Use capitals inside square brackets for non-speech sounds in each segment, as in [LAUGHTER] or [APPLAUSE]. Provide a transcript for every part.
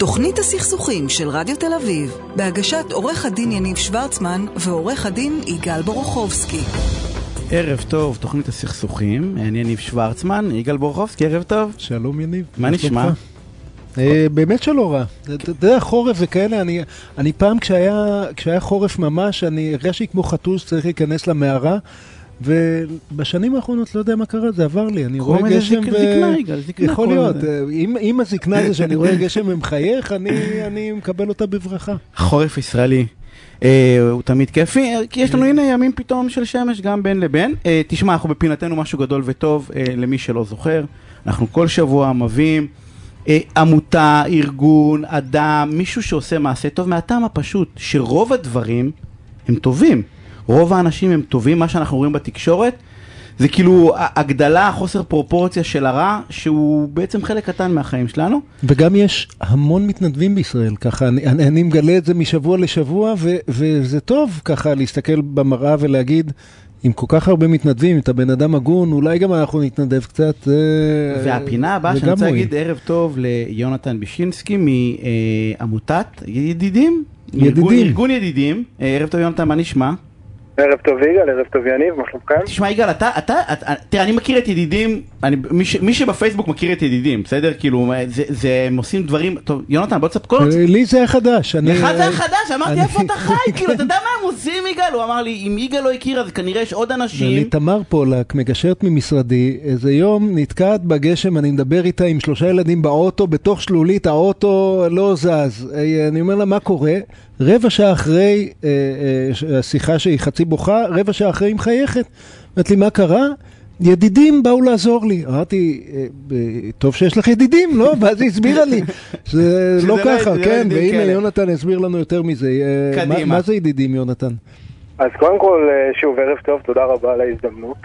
תוכנית הסכסוכים של רדיו תל אביב, בהגשת עורך הדין יניב שוורצמן ועורך הדין יגאל בורוכובסקי. ערב טוב, תוכנית הסכסוכים, אני יניב שוורצמן, יגאל בורוכובסקי, ערב טוב. שלום יניב. מה נשמע? אה, באמת שלא רע. אתה יודע, חורף וכאלה, אני, אני פעם כשהיה, כשהיה חורף ממש, אני הרגשתי כמו חתול שצריך להיכנס למערה. ובשנים האחרונות לא יודע מה קרה, זה עבר לי, אני רואה גשם ו... זקנה, יגאל, זקנה. יכול להיות, אם, אם הזקנה זה שאני רואה גשם ומחייך, אני, אני מקבל אותה בברכה. חורף ישראלי. אה, הוא תמיד כיפי, כי יש לנו הנה ימים פתאום של שמש גם בין לבין. אה, תשמע, אנחנו בפינתנו משהו גדול וטוב, אה, למי שלא זוכר. אנחנו כל שבוע מביאים אה, עמותה, ארגון, אדם, מישהו שעושה מעשה טוב, מהטעם הפשוט שרוב הדברים הם טובים. רוב האנשים הם טובים, מה שאנחנו רואים בתקשורת זה כאילו הגדלה, חוסר פרופורציה של הרע, שהוא בעצם חלק קטן מהחיים שלנו. וגם יש המון מתנדבים בישראל, ככה, אני, אני, אני מגלה את זה משבוע לשבוע, ו, וזה טוב ככה להסתכל במראה ולהגיד, עם כל כך הרבה מתנדבים, אתה בן אדם הגון, אולי גם אנחנו נתנדב קצת. והפינה הבאה שאני רוצה להגיד ערב טוב ליונתן בישינסקי מעמותת ידידים. ידידים. ארגון, ארגון ידידים. ערב טוב יונתן, מה נשמע? ערב טוב יגאל, ערב טוב יניב, מה שלומכם? תשמע יגאל, אתה, אתה, אתה, תראה, אני מכיר את ידידים, אני, מי, ש, מי שבפייסבוק מכיר את ידידים, בסדר? כאילו, זה, זה, הם עושים דברים, טוב, יונתן, בוא תספר, כל... לי זה היה חדש. לך זה היה חדש, אמרתי, איפה אתה חי? [LAUGHS] כאילו, אתה יודע מה הם עושים, יגאל? הוא אמר לי, אם יגאל לא הכיר, אז כנראה יש עוד אנשים. לי תמר פולק, מגשרת ממשרדי, איזה יום נתקעת בגשם, אני מדבר איתה עם שלושה ילדים באוטו, בתוך שלולית, האוטו לא זז. אני אומר לה, מה קורה? רבע שעה אחרי אה, אה, השיחה שהיא חצי בוכה, רבע שעה אחרי היא מחייכת. אמרת לי, מה קרה? ידידים באו לעזור לי. אמרתי, אה, טוב שיש לך ידידים, לא? ואז היא הסבירה לי. זה לא ככה, כן, והנה יונתן הסביר לנו יותר מזה. קדימה. מה זה ידידים, יונתן? אז קודם כל, שוב, ערב טוב, תודה רבה על ההזדמנות.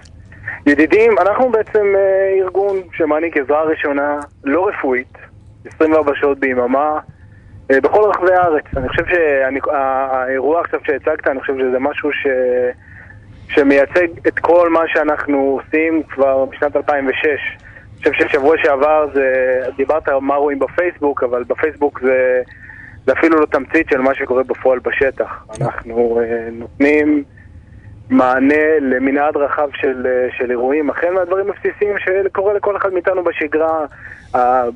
ידידים, אנחנו בעצם ארגון שמעניק עזרה ראשונה לא רפואית, 24 שעות ביממה. בכל רחבי הארץ. אני חושב שהאירוע עכשיו שהצגת, אני חושב שזה משהו ש... שמייצג את כל מה שאנחנו עושים כבר בשנת 2006. אני חושב ששבוע שעבר זה... דיברת על מה רואים בפייסבוק, אבל בפייסבוק זה, זה אפילו לא תמצית של מה שקורה בפועל בשטח. אנחנו uh, נותנים מענה למנעד רחב של, uh, של אירועים, החל מהדברים הבסיסיים שקורה לכל אחד מאיתנו בשגרה,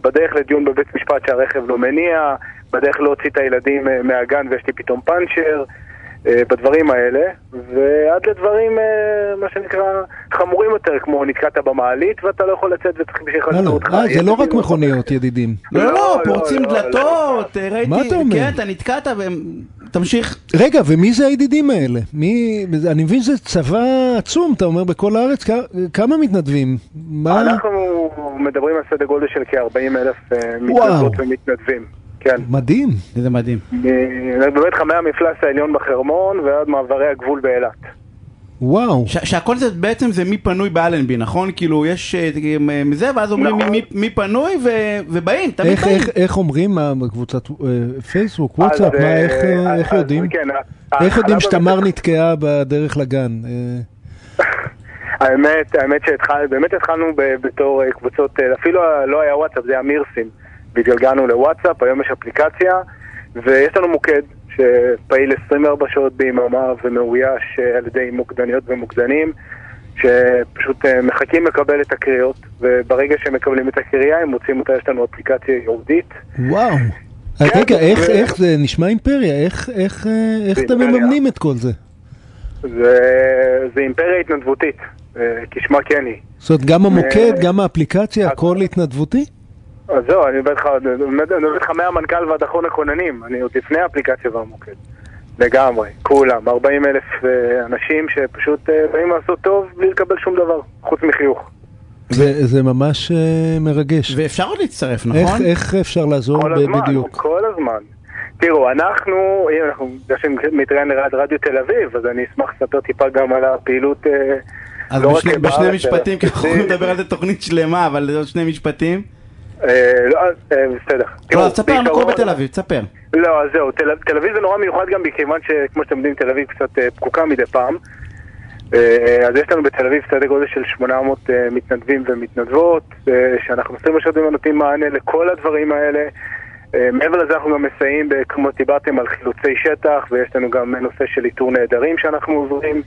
בדרך לדיון בבית משפט שהרכב לא מניע, בדרך להוציא את הילדים מהגן ויש לי פתאום פאנצ'ר, בדברים האלה, ועד לדברים, מה שנקרא, חמורים יותר, כמו נתקעת במעלית ואתה לא יכול לצאת וצריך בשביל לחזור אותך. אה, זה לא רק מכוניות, ידידים. לא, לא, פורצים דלתות, ראיתי, מה אתה אומר? כן, אתה נתקעת תמשיך. רגע, ומי זה הידידים האלה? מי, אני מבין שזה צבא עצום, אתה אומר, בכל הארץ, כמה מתנדבים? מה? אנחנו מדברים על סדר גודל של כ-40 אלף מתנדבות ומתנדבים. כן. מדהים. זה מדהים. באמת חמי המפלס העליון בחרמון ועד מעברי הגבול באילת. וואו. שהכל זה בעצם זה מי פנוי באלנבי, נכון? כאילו יש מזה ואז אומרים נכון. מי, מי פנוי ו, ובאים, תמיד איך, באים. איך, איך אומרים בקבוצת פייסבוק, וואטסאפ, מה, איך, אז, איך אז, יודעים? כן, איך יודעים שתמר באמת- נתקעה בדרך לגן? אה, האמת, האמת שבאמת התחלנו ב- בתור אה, קבוצות, אה, אפילו לא היה וואטסאפ, זה היה מירסים. והתגלגלנו לוואטסאפ, היום יש אפליקציה, ויש לנו מוקד שפעיל 24 שעות ביממה ומאויש אה, על ידי מוקדניות ומוקדנים, שפשוט אה, מחכים לקבל את הקריאות, וברגע שהם מקבלים את הקריאה הם מוצאים אותה, יש לנו אפליקציה ייעודית. וואו. כן, רגע, איך, ו- איך זה נשמע אימפריה? איך, איך, אה, איך אתם. מממנים את כל זה? זה, זה אימפריה התנדבותית, אה, כשמה כן היא. זאת אומרת, גם המוקד, אה, גם האפליקציה, הכל התנדבותי? אז זהו, אני מדבר איתך, אני מדבר איתך מהמנכ"ל ועד אחרון הכוננים, אני עוד לפני האפליקציה והמוקד. לגמרי, כולם, 40 אלף אה, אנשים שפשוט אה, באים לעשות טוב בלי לקבל שום דבר, חוץ מחיוך. זה, זה ממש אה, מרגש. ואפשר עוד להצטרף, איך, נכון? איך אפשר לעזור כל ב- הזמן, בדיוק? כל הזמן. תראו, אנחנו, אם אנחנו, בגלל שאני מתראיין לרדיו תל אביב, אז אני אשמח לספר טיפה גם על הפעילות, אז לא בשני, בשני משפטים, כי אנחנו [LAUGHS] יכולים לדבר על זה תוכנית שלמה, אבל עוד שני משפטים. אה, לא, אה, בסדר. לא, אז תספר לנו קורה בתל אביב, תספר. לא, אז זהו, תל, אביב זה נורא מיוחד גם מכיוון שכמו שאתם יודעים, תל אביב קצת אה, פקוקה מדי פעם. אז יש לנו בתל אביב סדר גודל של 800 אה, מתנדבים ומתנדבות, שאנחנו 20 שעות נותנים מענה לכל הדברים האלה. מעבר לזה אנחנו גם מסייעים, כמו דיברתם, על חילוצי שטח, ויש לנו גם נושא של איתור נעדרים שאנחנו עוזרים.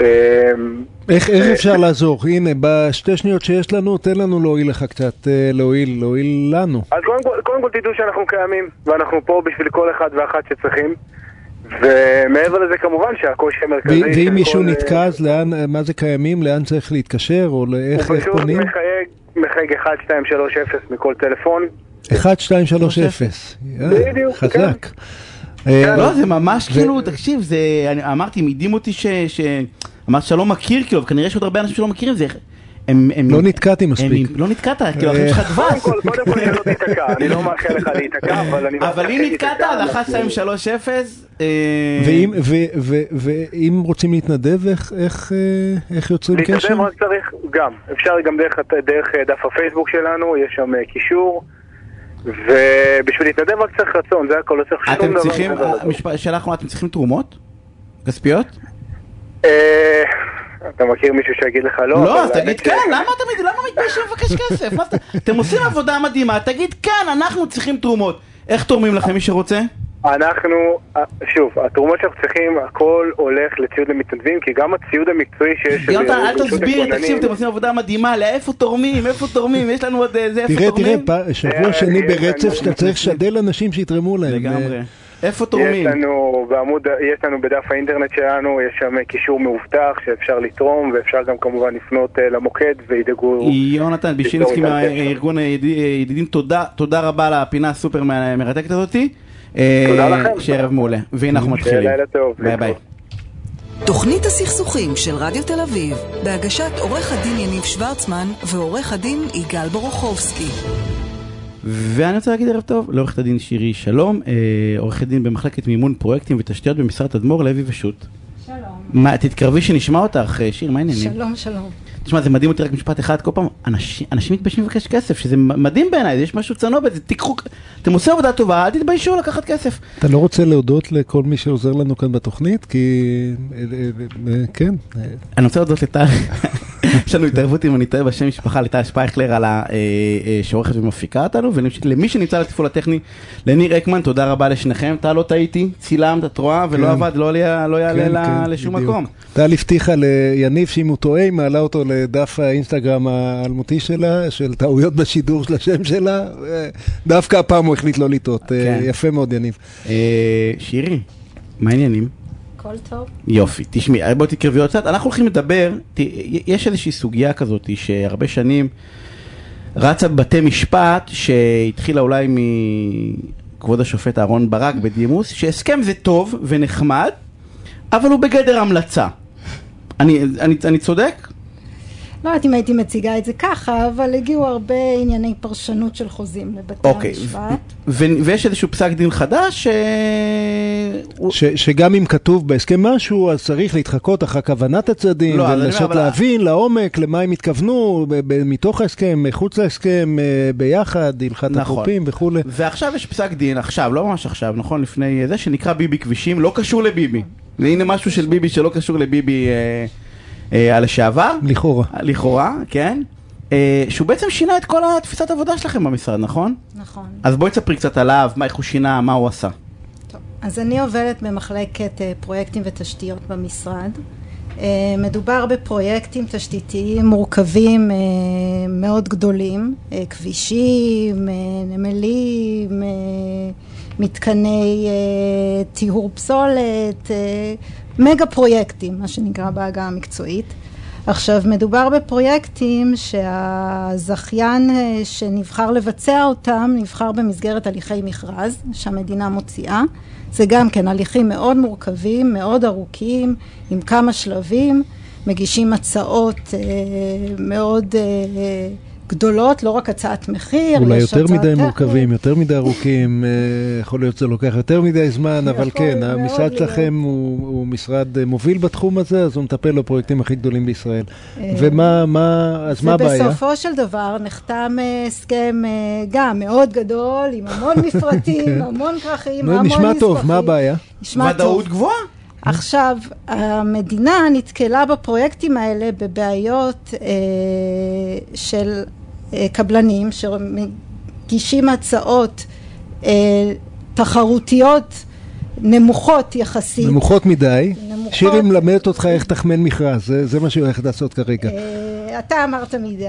אה, איך, איך אפשר לעזור? הנה, בשתי שניות שיש לנו, תן לנו להועיל לך קצת, אה, להועיל, להועיל לנו. אז קודם כל, קודם כל תדעו שאנחנו קיימים, ואנחנו פה בשביל כל אחד ואחת שצריכים. ומעבר לזה כמובן שהקושי המרכזי... ואם מישהו כל, אה, נתקע, אז לאן, מה זה קיימים? לאן צריך להתקשר? או לאיך הוא איך פשוט פונים? מחייג, מחייג 1, 2, 3, 0 מכל טלפון. 1, 2, 3, 0. בדיוק, חזק. כן. אה, לא, זה ממש כאילו, תקשיב, זה, אני אמרתי, הם הדהים אותי ש... אמרת שאתה לא מכיר, כאילו, וכנראה יש עוד הרבה אנשים שלא מכירים, זה... הם, הם, לא נתקעתי מספיק. הם, לא נתקעת, כאילו, החיים אה, שלך קודם דבש. כל, קודם כל שלא תיתקע, אני לא מאחל לך להיתקע, אבל אני... אבל אם נתקעת, להיתקע, אז 1, אנחנו- 2, 3, 0. אה, ואם, רוצים להתנדב, איך, איך, אה, יוצרים קשר? להתקדם רק צריך, גם, אפשר גם דרך, דף הפייסבוק שלנו, יש שם קישור, ובשביל להתנדב רק צריך רצון, זה הכל, לא צריך שום אתם דבר. צריכים, לזה. משפט- שאלה אחרונה, אתם צריכים תרומות? כספיות? אה, אתה מכיר מישהו שיגיד לך לא? לא, אז תגיד כן, למה למה מתביישים לבקש כסף? אתם עושים עבודה מדהימה, תגיד כן, אנחנו צריכים תרומות. איך תורמים לכם מי שרוצה? אנחנו, אה, שוב, התרומות שאנחנו צריכים, הכל הולך לציוד למתנדבים, כי גם הציוד המקצועי שיש... יונתן, אל ברשות תסביר, תקשיב, אתם עושים עבודה מדהימה, לאיפה תורמים, איפה תורמים, יש לנו עוד איזה, איפה תראה, תראה, תורמים? פ- שבוע אה, שני אה, ברצף אה, שאתה אה, צריך אה, לשדל אנשים שיתרמו להם. לגמרי. אה, איפה יש תורמים? לנו בעמוד, יש לנו בדף האינטרנט שלנו, יש שם קישור מאובטח שאפשר לתרום, ואפשר גם כמובן לפנות אה, למוקד וידאגו... יונתן בישינסקי מהארגון הידידים, תודה, תודה רבה על הפינה הסופר מרתקת הזאתי. אה, תודה לכם. שערב מעולה. והנה אנחנו מתחילים. ביי ביי. תוכנית הסכסוכים של רדיו תל אביב, בהגשת עורך הדין יניב שוורצמן ועורך הדין יגאל בורוכובסקי. ואני רוצה להגיד ערב טוב לעורכת הדין שירי שלום, אה, עורכת דין במחלקת מימון פרויקטים ותשתיות במשרד תדמור לוי ושות'. שלום. מה, תתקרבי שנשמע אותך, אה, שיר, מה העניינים? שלום, שלום. תשמע, זה מדהים אותי רק משפט אחד, כל פעם, אנשים, אנשים מתביישים לבקש כסף, שזה מדהים בעיניי, יש משהו צנוע בזה, תיקחו, אתם עושים עבודה טובה, אל תתביישו לקחת כסף. אתה לא רוצה להודות לכל מי שעוזר לנו כאן בתוכנית? כי... אה, אה, אה, כן. אני רוצה להודות לטל, [LAUGHS] יש לנו התערבות אם אני טועה בשם משפחה, לטל שפייכלר, על אה, אה, שעורכת ומפיקה אותנו, ולמי שנמצא לתפעול הטכני, לניר אקמן, תודה רבה לשניכם, טל לא טעיתי, צילמת, את רואה, ולא כן. עבד, לא לא יעלה כן, כן, לשום. מקום. טל הבטיחה ליניב שאם הוא טועה, היא מעלה אותו לדף האינסטגרם האלמותי שלה, של טעויות בשידור של השם שלה. דווקא הפעם הוא החליט לא לטעות. אה. יפה מאוד, יניב. שירי, מה העניינים? הכל טוב? יופי, תשמעי, בואי תקרבי עוד קצת, אנחנו הולכים לדבר, ת- יש איזושהי סוגיה כזאת שהרבה שנים רצה בבתי משפט, שהתחילה אולי מכבוד השופט אהרן ברק בדימוס, שהסכם זה טוב ונחמד, אבל הוא בגדר המלצה. אני, אני, אני צודק? לא יודעת אם הייתי מציגה את זה ככה, אבל הגיעו הרבה ענייני פרשנות של חוזים לבתי אוקיי. המשפט. ו- ויש איזשהו פסק דין חדש, ש... ש, שגם אם כתוב בהסכם משהו, אז צריך להתחקות אחר כוונת הצדדים, לא, ולנסות אבל- להבין לעומק למה הם התכוונו, ב, ב, מתוך ההסכם, מחוץ להסכם, אה, ביחד, הלכת נכון. החופים וכולי. ועכשיו יש פסק דין, עכשיו, לא ממש עכשיו, נכון? לפני זה, שנקרא ביבי כבישים, לא קשור לביבי. והנה משהו של ביבי שלא קשור לביבי אה, הלשעבר, לכאורה. לכאורה, כן? אה, שהוא בעצם שינה את כל התפיסת עבודה שלכם במשרד, נכון? נכון. אז בואי תספרי קצת עליו, מה, איך הוא שינה, מה הוא עשה. טוב. אז אני עובדת במחלקת אה, פרויקטים ותשתיות במשרד. אה, מדובר בפרויקטים תשתיתיים מורכבים אה, מאוד גדולים, אה, כבישים, אה, נמלים, אה, מתקני אה, טיהור פסולת, אה, מגה פרויקטים, מה שנקרא בעגה המקצועית. עכשיו, מדובר בפרויקטים שהזכיין אה, שנבחר לבצע אותם, נבחר במסגרת הליכי מכרז שהמדינה מוציאה. זה גם כן הליכים מאוד מורכבים, מאוד ארוכים, עם כמה שלבים, מגישים הצעות אה, מאוד אה, גדולות, לא רק הצעת מחיר, אולי יותר מדי טכנית. מורכבים, יותר מדי ארוכים, אה, יכול להיות שזה לוקח יותר מדי זמן, אבל כן, המשרד. שלכם הוא הוא משרד אה, מוביל בתחום הזה, אז הוא מטפל בפרויקטים הכי גדולים בישראל. אה, ומה, מה, אז מה הבעיה? ובסופו של דבר נחתם אה, הסכם אה, גם מאוד גדול, עם המון [LAUGHS] מפרטים, המון כרכים, המון נשמע טוב. מה הבעיה? נשמע טוב. ודאות גבוהה. עכשיו, המדינה נתקלה בפרויקטים האלה בבעיות אה, של אה, קבלנים שמגישים הצעות אה, תחרותיות נמוכות יחסית. נמוכות מדי. נמוכות. שירי מלמדת אותך איך תחמן מכרז, זה, זה מה שהיא הולכת לעשות כרגע. אה, אתה אמרת מדי,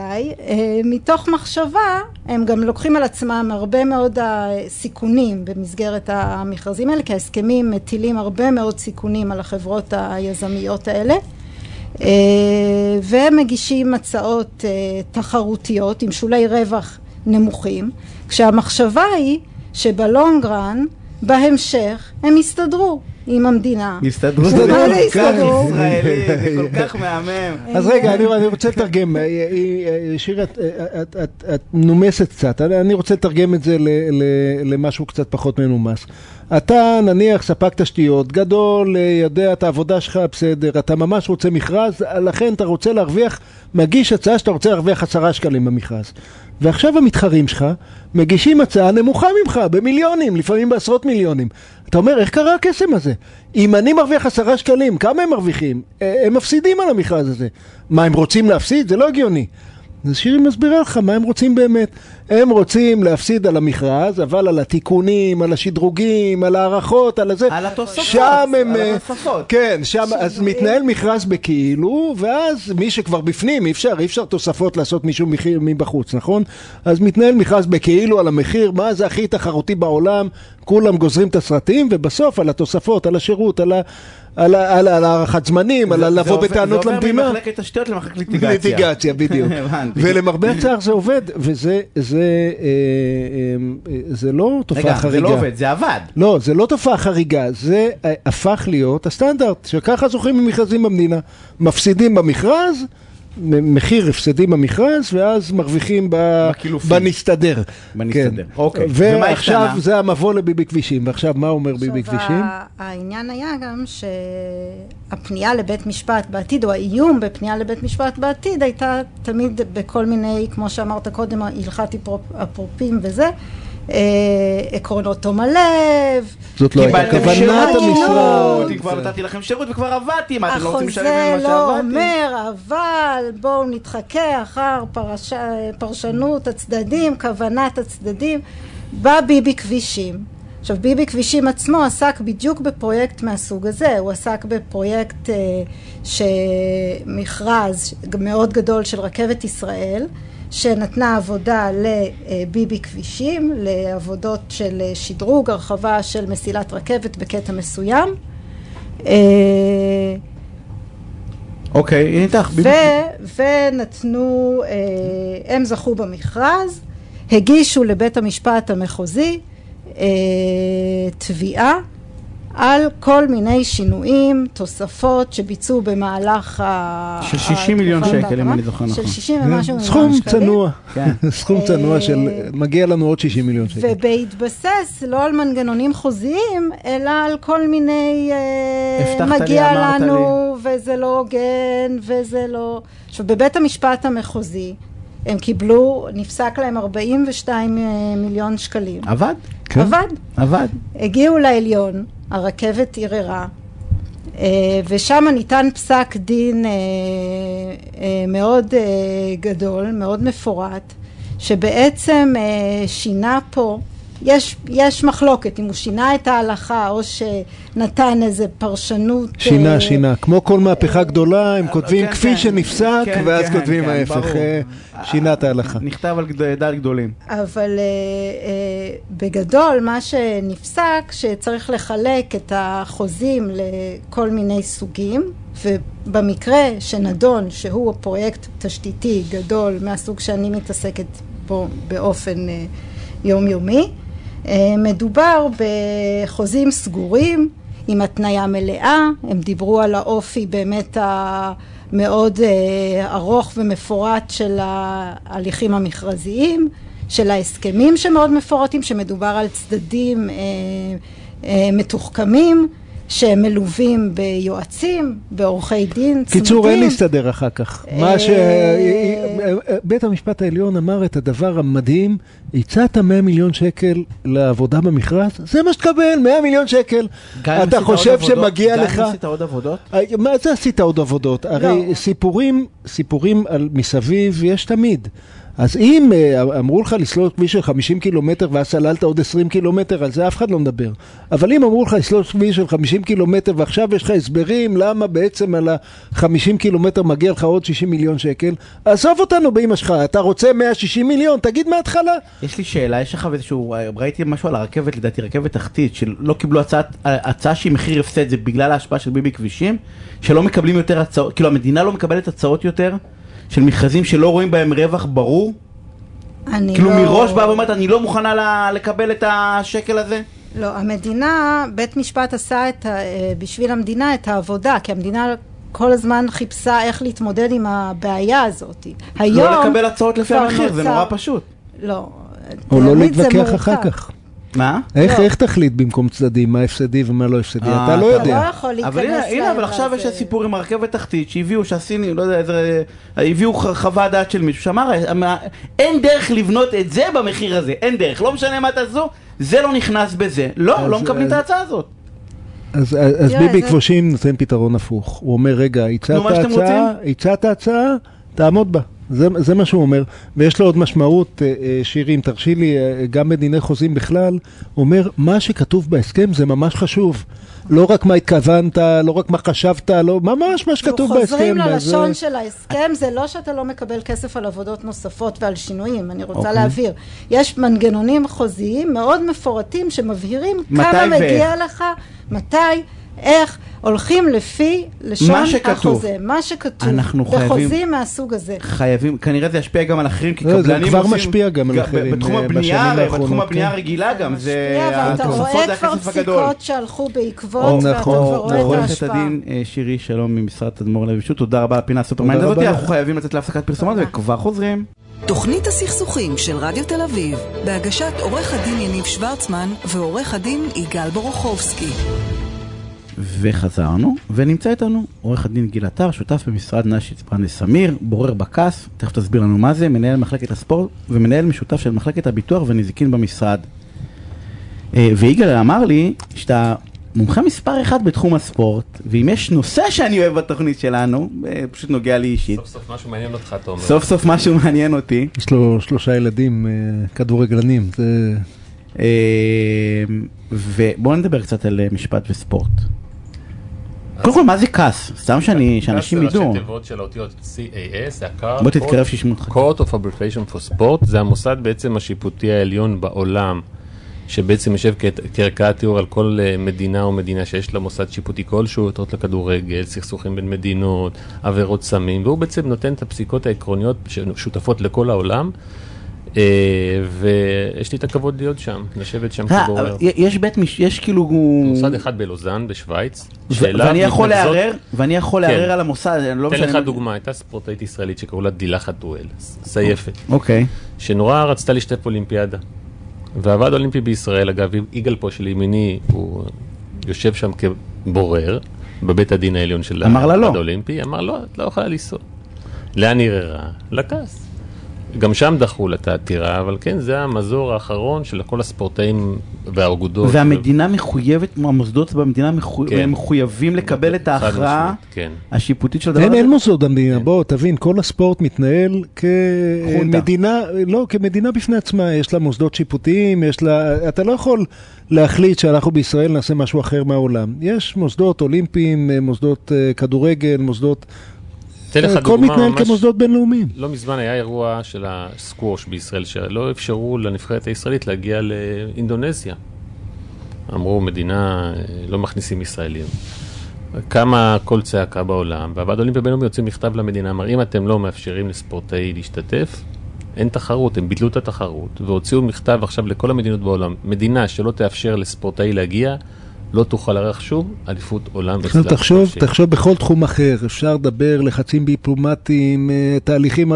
אה, מתוך מחשבה הם גם לוקחים על עצמם הרבה מאוד הסיכונים במסגרת המכרזים האלה, כי ההסכמים מטילים הרבה מאוד סיכונים על החברות היזמיות האלה. אה, והם מגישים הצעות תחרותיות עם שולי רווח נמוכים, כשהמחשבה היא שבלונגרן, בהמשך, הם יסתדרו. עם המדינה. הסתדרו. מה זה הסתדרו? ישראלי, זה כל [LAUGHS] כך מהמם. אז רגע, אני, רוצה לתרגם, אה, אה, אה, שירי, את, נומסת קצת, אני רוצה לתרגם את זה למשהו קצת פחות מנומס. אתה נניח ספק תשתיות, גדול, יודע את העבודה שלך, בסדר, אתה ממש רוצה מכרז, לכן אתה רוצה להרוויח, מגיש הצעה שאתה רוצה להרוויח עשרה שקלים במכרז. ועכשיו המתחרים שלך מגישים הצעה נמוכה ממך, במיליונים, לפעמים בעשרות מיליונים. אתה אומר, איך קרה הקסם הזה? אם אני מרוויח עשרה שקלים, כמה הם מרוויחים? הם מפסידים על המכרז הזה. מה, הם רוצים להפסיד? זה לא הגיוני. אז שירי מסבירה לך מה הם רוצים באמת. הם רוצים להפסיד על המכרז, אבל על התיקונים, על השדרוגים, על ההערכות, על הזה. על התוספות, שם הם... על אה, התוספות. כן, שם, אז מתנהל מכרז בכאילו, ואז מי שכבר בפנים, אי אפשר, אי אפשר תוספות לעשות מישהו מחיר מבחוץ, נכון? אז מתנהל מכרז בכאילו על המחיר, מה זה הכי תחרותי בעולם, כולם גוזרים את הסרטים, ובסוף על התוספות, על השירות, על ה... על, על, על הערכת זמנים, על זה- זה לבוא עובר- בטענות זה עובר למדינה. ממחלקת תשתיות למחלקת ליטיגציה. ליטיגציה, בדיוק. [LAUGHS] ולמרבה הצער זה עובד, וזה זה, אה, אה, זה לא תופעה רגע, חריגה. זה לא עובד, זה עבד. לא, זה לא תופעה חריגה, זה אה, הפך להיות הסטנדרט, שככה זוכים במכרזים במדינה. מפסידים במכרז, מחיר הפסדים במכרז, ואז מרוויחים ב... בקילופים. בנסתדר. בנסתדר, כן. אוקיי. ועכשיו? זה המבוא לביבי כבישים, ועכשיו מה אומר ביבי כבישים? העניין היה גם שהפנייה לבית משפט בעתיד, או האיום בפנייה לבית משפט בעתיד, הייתה תמיד בכל מיני, כמו שאמרת קודם, הלכת אפרופ- אפרופים וזה, עקרונות תום הלב. זאת לא הייתה כוונת המשרד. כבר נתתי לכם שירות וכבר עבדתי, מה אתם לא רוצים לשלם החוזה לי מה לא שעבדתי? אומר, אבל בואו נתחכה אחר פרש... פרשנות הצדדים, כוונת הצדדים. בא ביבי כבישים. עכשיו, ביבי כבישים עצמו עסק בדיוק בפרויקט מהסוג הזה. הוא עסק בפרויקט אה, שמכרז מאוד גדול של רכבת ישראל, שנתנה עבודה לביבי כבישים, לעבודות של שדרוג, הרחבה של מסילת רכבת בקטע מסוים. אה, אוקיי, הנה איתך. ונתנו, אה, הם זכו במכרז, הגישו לבית המשפט המחוזי אה, תביעה על כל מיני שינויים, תוספות שביצעו במהלך ה... של 60 מיליון שקל, אם. אני זוכר נכון. של 60 ומשהו סכום מיליון שקלים. צנוע, כן. [LAUGHS] סכום צנוע של מגיע לנו עוד 60 מיליון שקל. ובהתבסס לא על מנגנונים חוזיים, אלא על כל מיני אה, הבטחת לי, מגיע לנו, וזה לא הוגן, וזה לא... עכשיו, בבית המשפט המחוזי, הם קיבלו, נפסק להם 42 אה, מיליון שקלים. עבד, כן. עבד. עבד. הגיעו לעליון, הרכבת ערערה, אה, ושם ניתן פסק דין אה, מאוד גדול, מאוד מפורט, שבעצם שינה פה, יש, יש מחלוקת אם הוא שינה את ההלכה או שנתן איזה פרשנות. שינה, אה, שינה. כמו כל מהפכה גדולה, הם כותבים כן, כפי כן. שנפסק, כן, ואז כן, כותבים כן, ההפך. ברור. אה, שינה את ההלכה. נכתב על גד- דעת גדולים. אבל אה, אה, בגדול מה שנפסק שצריך לחלק את החוזים לכל מיני סוגים ובמקרה שנדון שהוא פרויקט תשתיתי גדול מהסוג שאני מתעסקת בו באופן אה, יומיומי אה, מדובר בחוזים סגורים עם התניה מלאה, הם דיברו על האופי באמת המאוד אה, ארוך ומפורט של ההליכים המכרזיים, של ההסכמים שמאוד מפורטים, שמדובר על צדדים אה, אה, מתוחכמים, שהם מלווים ביועצים, בעורכי דין צמודים. קיצור, אין להסתדר אחר כך. מה ש... אה, בית המשפט העליון אמר את הדבר המדהים, הצעת 100 מיליון שקל לעבודה במכרז, זה מה שתקבל, 100 מיליון שקל. גם אתה חושב שמגיע גם לך... אם עשית עוד עבודות? אה, מה זה עשית עוד עבודות? הרי לא. סיפורים, סיפורים על מסביב יש תמיד. אז אם אה, אמרו לך לסלול כביש של 50 קילומטר ואז סללת עוד 20 קילומטר, על זה אף אחד לא מדבר. אבל אם אמרו לך לסלול כביש של 50 קילומטר ועכשיו יש לך הסברים למה בעצם על ה-50 קילומטר מגיע לך עוד 60 מיליון שקל, עזוב אותנו באמא שלך, אתה רוצה 160 מיליון, תגיד מההתחלה. יש לי שאלה, יש לך איזשהו, ראיתי משהו על הרכבת, לדעתי רכבת תחתית, שלא קיבלו הצעת, הצעה שהיא מחיר הפסד, זה בגלל ההשפעה של ביבי כבישים, שלא מקבלים יותר הצעות, כאילו המדינה לא מקבלת הצעות יותר, של מכרזים שלא רואים בהם רווח ברור? אני כאילו לא... מראש באה ואומרת, אני לא מוכנה לקבל את השקל הזה? לא, המדינה, בית משפט עשה את, אה, בשביל המדינה את העבודה, כי המדינה כל הזמן חיפשה איך להתמודד עם הבעיה הזאת. היום... לא לקבל הצעות לפי המחיר, זה נורא פשוט. לא. או לא להתווכח. אחר כך. מה? איך, לא. איך תחליט במקום צדדים מה הפסדי ומה לא הפסדי? אה, אתה לא אתה אתה יודע. לא יכול להיכנס אבל הנה, הנה, אבל לאירוע עכשיו יש הזה. סיפור עם הרכבת תחתית שהביאו, שהסינים, לא יודע איזה, הביאו חוות דעת של מישהו שאמר, "המ- אין דרך לבנות את זה במחיר הזה, אין דרך, לא משנה מה תעשו, זה לא נכנס בזה. לא, אז- לא מקבלים את אז- ההצעה הזאת. אז, אז תראה, ביבי זה- כבושים נותן פתרון הפוך. הוא אומר, רגע, הצעת הצעה, הצעת הצעה, תעמוד בה. זה, זה מה שהוא אומר. ויש לו עוד משמעות, אה, אה, שירי, אם תרשי לי, אה, גם בדיני חוזים בכלל, הוא אומר, מה שכתוב בהסכם זה ממש חשוב. לא רק מה התכוונת, לא רק מה חשבת, לא, ממש מה שכתוב אנחנו חוזרים בהסכם. אז, ללשון אה, של ההסכם, זה לא שאתה לא מקבל כסף על עבודות נוספות ועל שינויים, אני רוצה אוקיי. להבהיר. יש מנגנונים חוזיים מאוד מפורטים שמבהירים כמה ואיך. מגיע לך, מתי, איך, הולכים לפי לשון מה שכתוב. החוזה, מה שכתוב, אנחנו חייבים- בחוזים מהסוג הזה. חייבים, כנראה זה ישפיע גם על אחרים, כי לא, זה קבלנים כבר עושים... משפיע גם על אחרים, בתחום אה, הבנייה, בתחום הבנייה כן. הרגילה גם, זה... ואתה התוספות רואה זה כבר. פסיקות שהלכו בעקבות, או, ואתה נכון, כבר רואה את נכון. עורכת ההשפעה. הדין אה, שירי שלום ממשרד תדמור לוי שות', תודה רבה על הפינה הסופרמנט הזאת, אנחנו. חייבים לצאת להפסקת פרסומות. וכבר חוזרים. תוכנית הסכסוכים של רדיו תל אביב, בהגשת עורך הדין יניב שוורצמן ועורך הדין יגאל בורוכובסקי. וחזרנו, ונמצא איתנו עורך הדין גיל עטר, שותף במשרד נשיץ פרנס סמיר, בורר בכס, תכף תסביר לנו מה זה, מנהל מחלקת הספורט ומנהל משותף של מחלקת הביטוח ונזיקין במשרד. אה, ויגאל אמר לי שאתה מומחה מספר אחד בתחום הספורט, ואם יש נושא שאני אוהב בתוכנית שלנו, אה, פשוט נוגע לי אישית, סוף סוף משהו מעניין אותך, תומר. סוף סוף משהו מעניין אותי. יש לו שלושה ילדים אה, כדורגלנים, זה... אה, ובואו נדבר קצת על אה, משפט וספורט. קודם כל, מה זה כס? סתם שאני, שאנשים זה ידעו. ראשי תיבות של האותיות CAS, זה ה-Court בוא תתקרב שישמעו אותך. Court of Arbitration for Sport, זה המוסד בעצם השיפוטי העליון בעולם, שבעצם יושב כערכאת תיאור על כל אה, מדינה או מדינה שיש לה מוסד שיפוטי כלשהו, יתרות לכדורגל, סכסוכים בין מדינות, עבירות סמים, והוא בעצם נותן את הפסיקות העקרוניות ששותפות לכל העולם. אה, ויש לי את הכבוד להיות שם, לשבת שם אה, כבורר. יש בית מש... יש כאילו... מוסד אחד בלוזאן בשוויץ, ואני יכול לערער, ואני יכול כן. לערער על המוסד, אני לא אתן משנה... לך מה- דוגמה, הייתה ספורטאית ישראלית שקראו לה דילה חתואל, סייפת, אוקיי. שנורא רצתה להשתתף באולימפיאדה. והוועד האולימפי בישראל, אגב, יגאל פה שלימיני, הוא יושב שם כבורר בבית הדין העליון של אמר לה לא. הוועד האולימפי, אמר לא, את לא יכולה לנסוע. לאן היא ערערה? לכעס. גם שם דחו לה את העתירה, אבל כן, זה המזור האחרון של כל הספורטאים והאגודות. והמדינה מחויבת, המוסדות במדינה מחו- כן. מחויבים לקבל את ההכרעה כן. השיפוטית של הדבר אין, הזה? אין מוסדות במדינה, בוא תבין, כל הספורט מתנהל. כמדינה, לא, כמדינה בפני עצמה, יש לה מוסדות שיפוטיים, יש לה, אתה לא יכול להחליט שאנחנו בישראל נעשה משהו אחר מהעולם. יש מוסדות אולימפיים, מוסדות אה, כדורגל, מוסדות, אתן לך הכל דוגמה מתנהל ממש... כמוסדות בינלאומיים. לא מזמן היה אירוע של הסקווש בישראל, שלא אפשרו לנבחרת הישראלית להגיע לאינדונזיה. אמרו, מדינה, אה, לא מכניסים ישראלים. קמה קול צעקה בעולם, והוועד האולימפי הבינלאומי יוצא מכתב למדינה, אמר, אם אתם לא מאפשרים לספורטאי להשתתף, אין תחרות, הם ביטלו את התחרות, והוציאו מכתב עכשיו לכל המדינות בעולם. מדינה שלא תאפשר לספורטאי להגיע, לא תוכל לארח שוב אליפות עולם וסלאם תחשוב. תחשוב בכל תחום אחר, אפשר לדבר, לחצים דיפלומטיים, אה, תהליכים,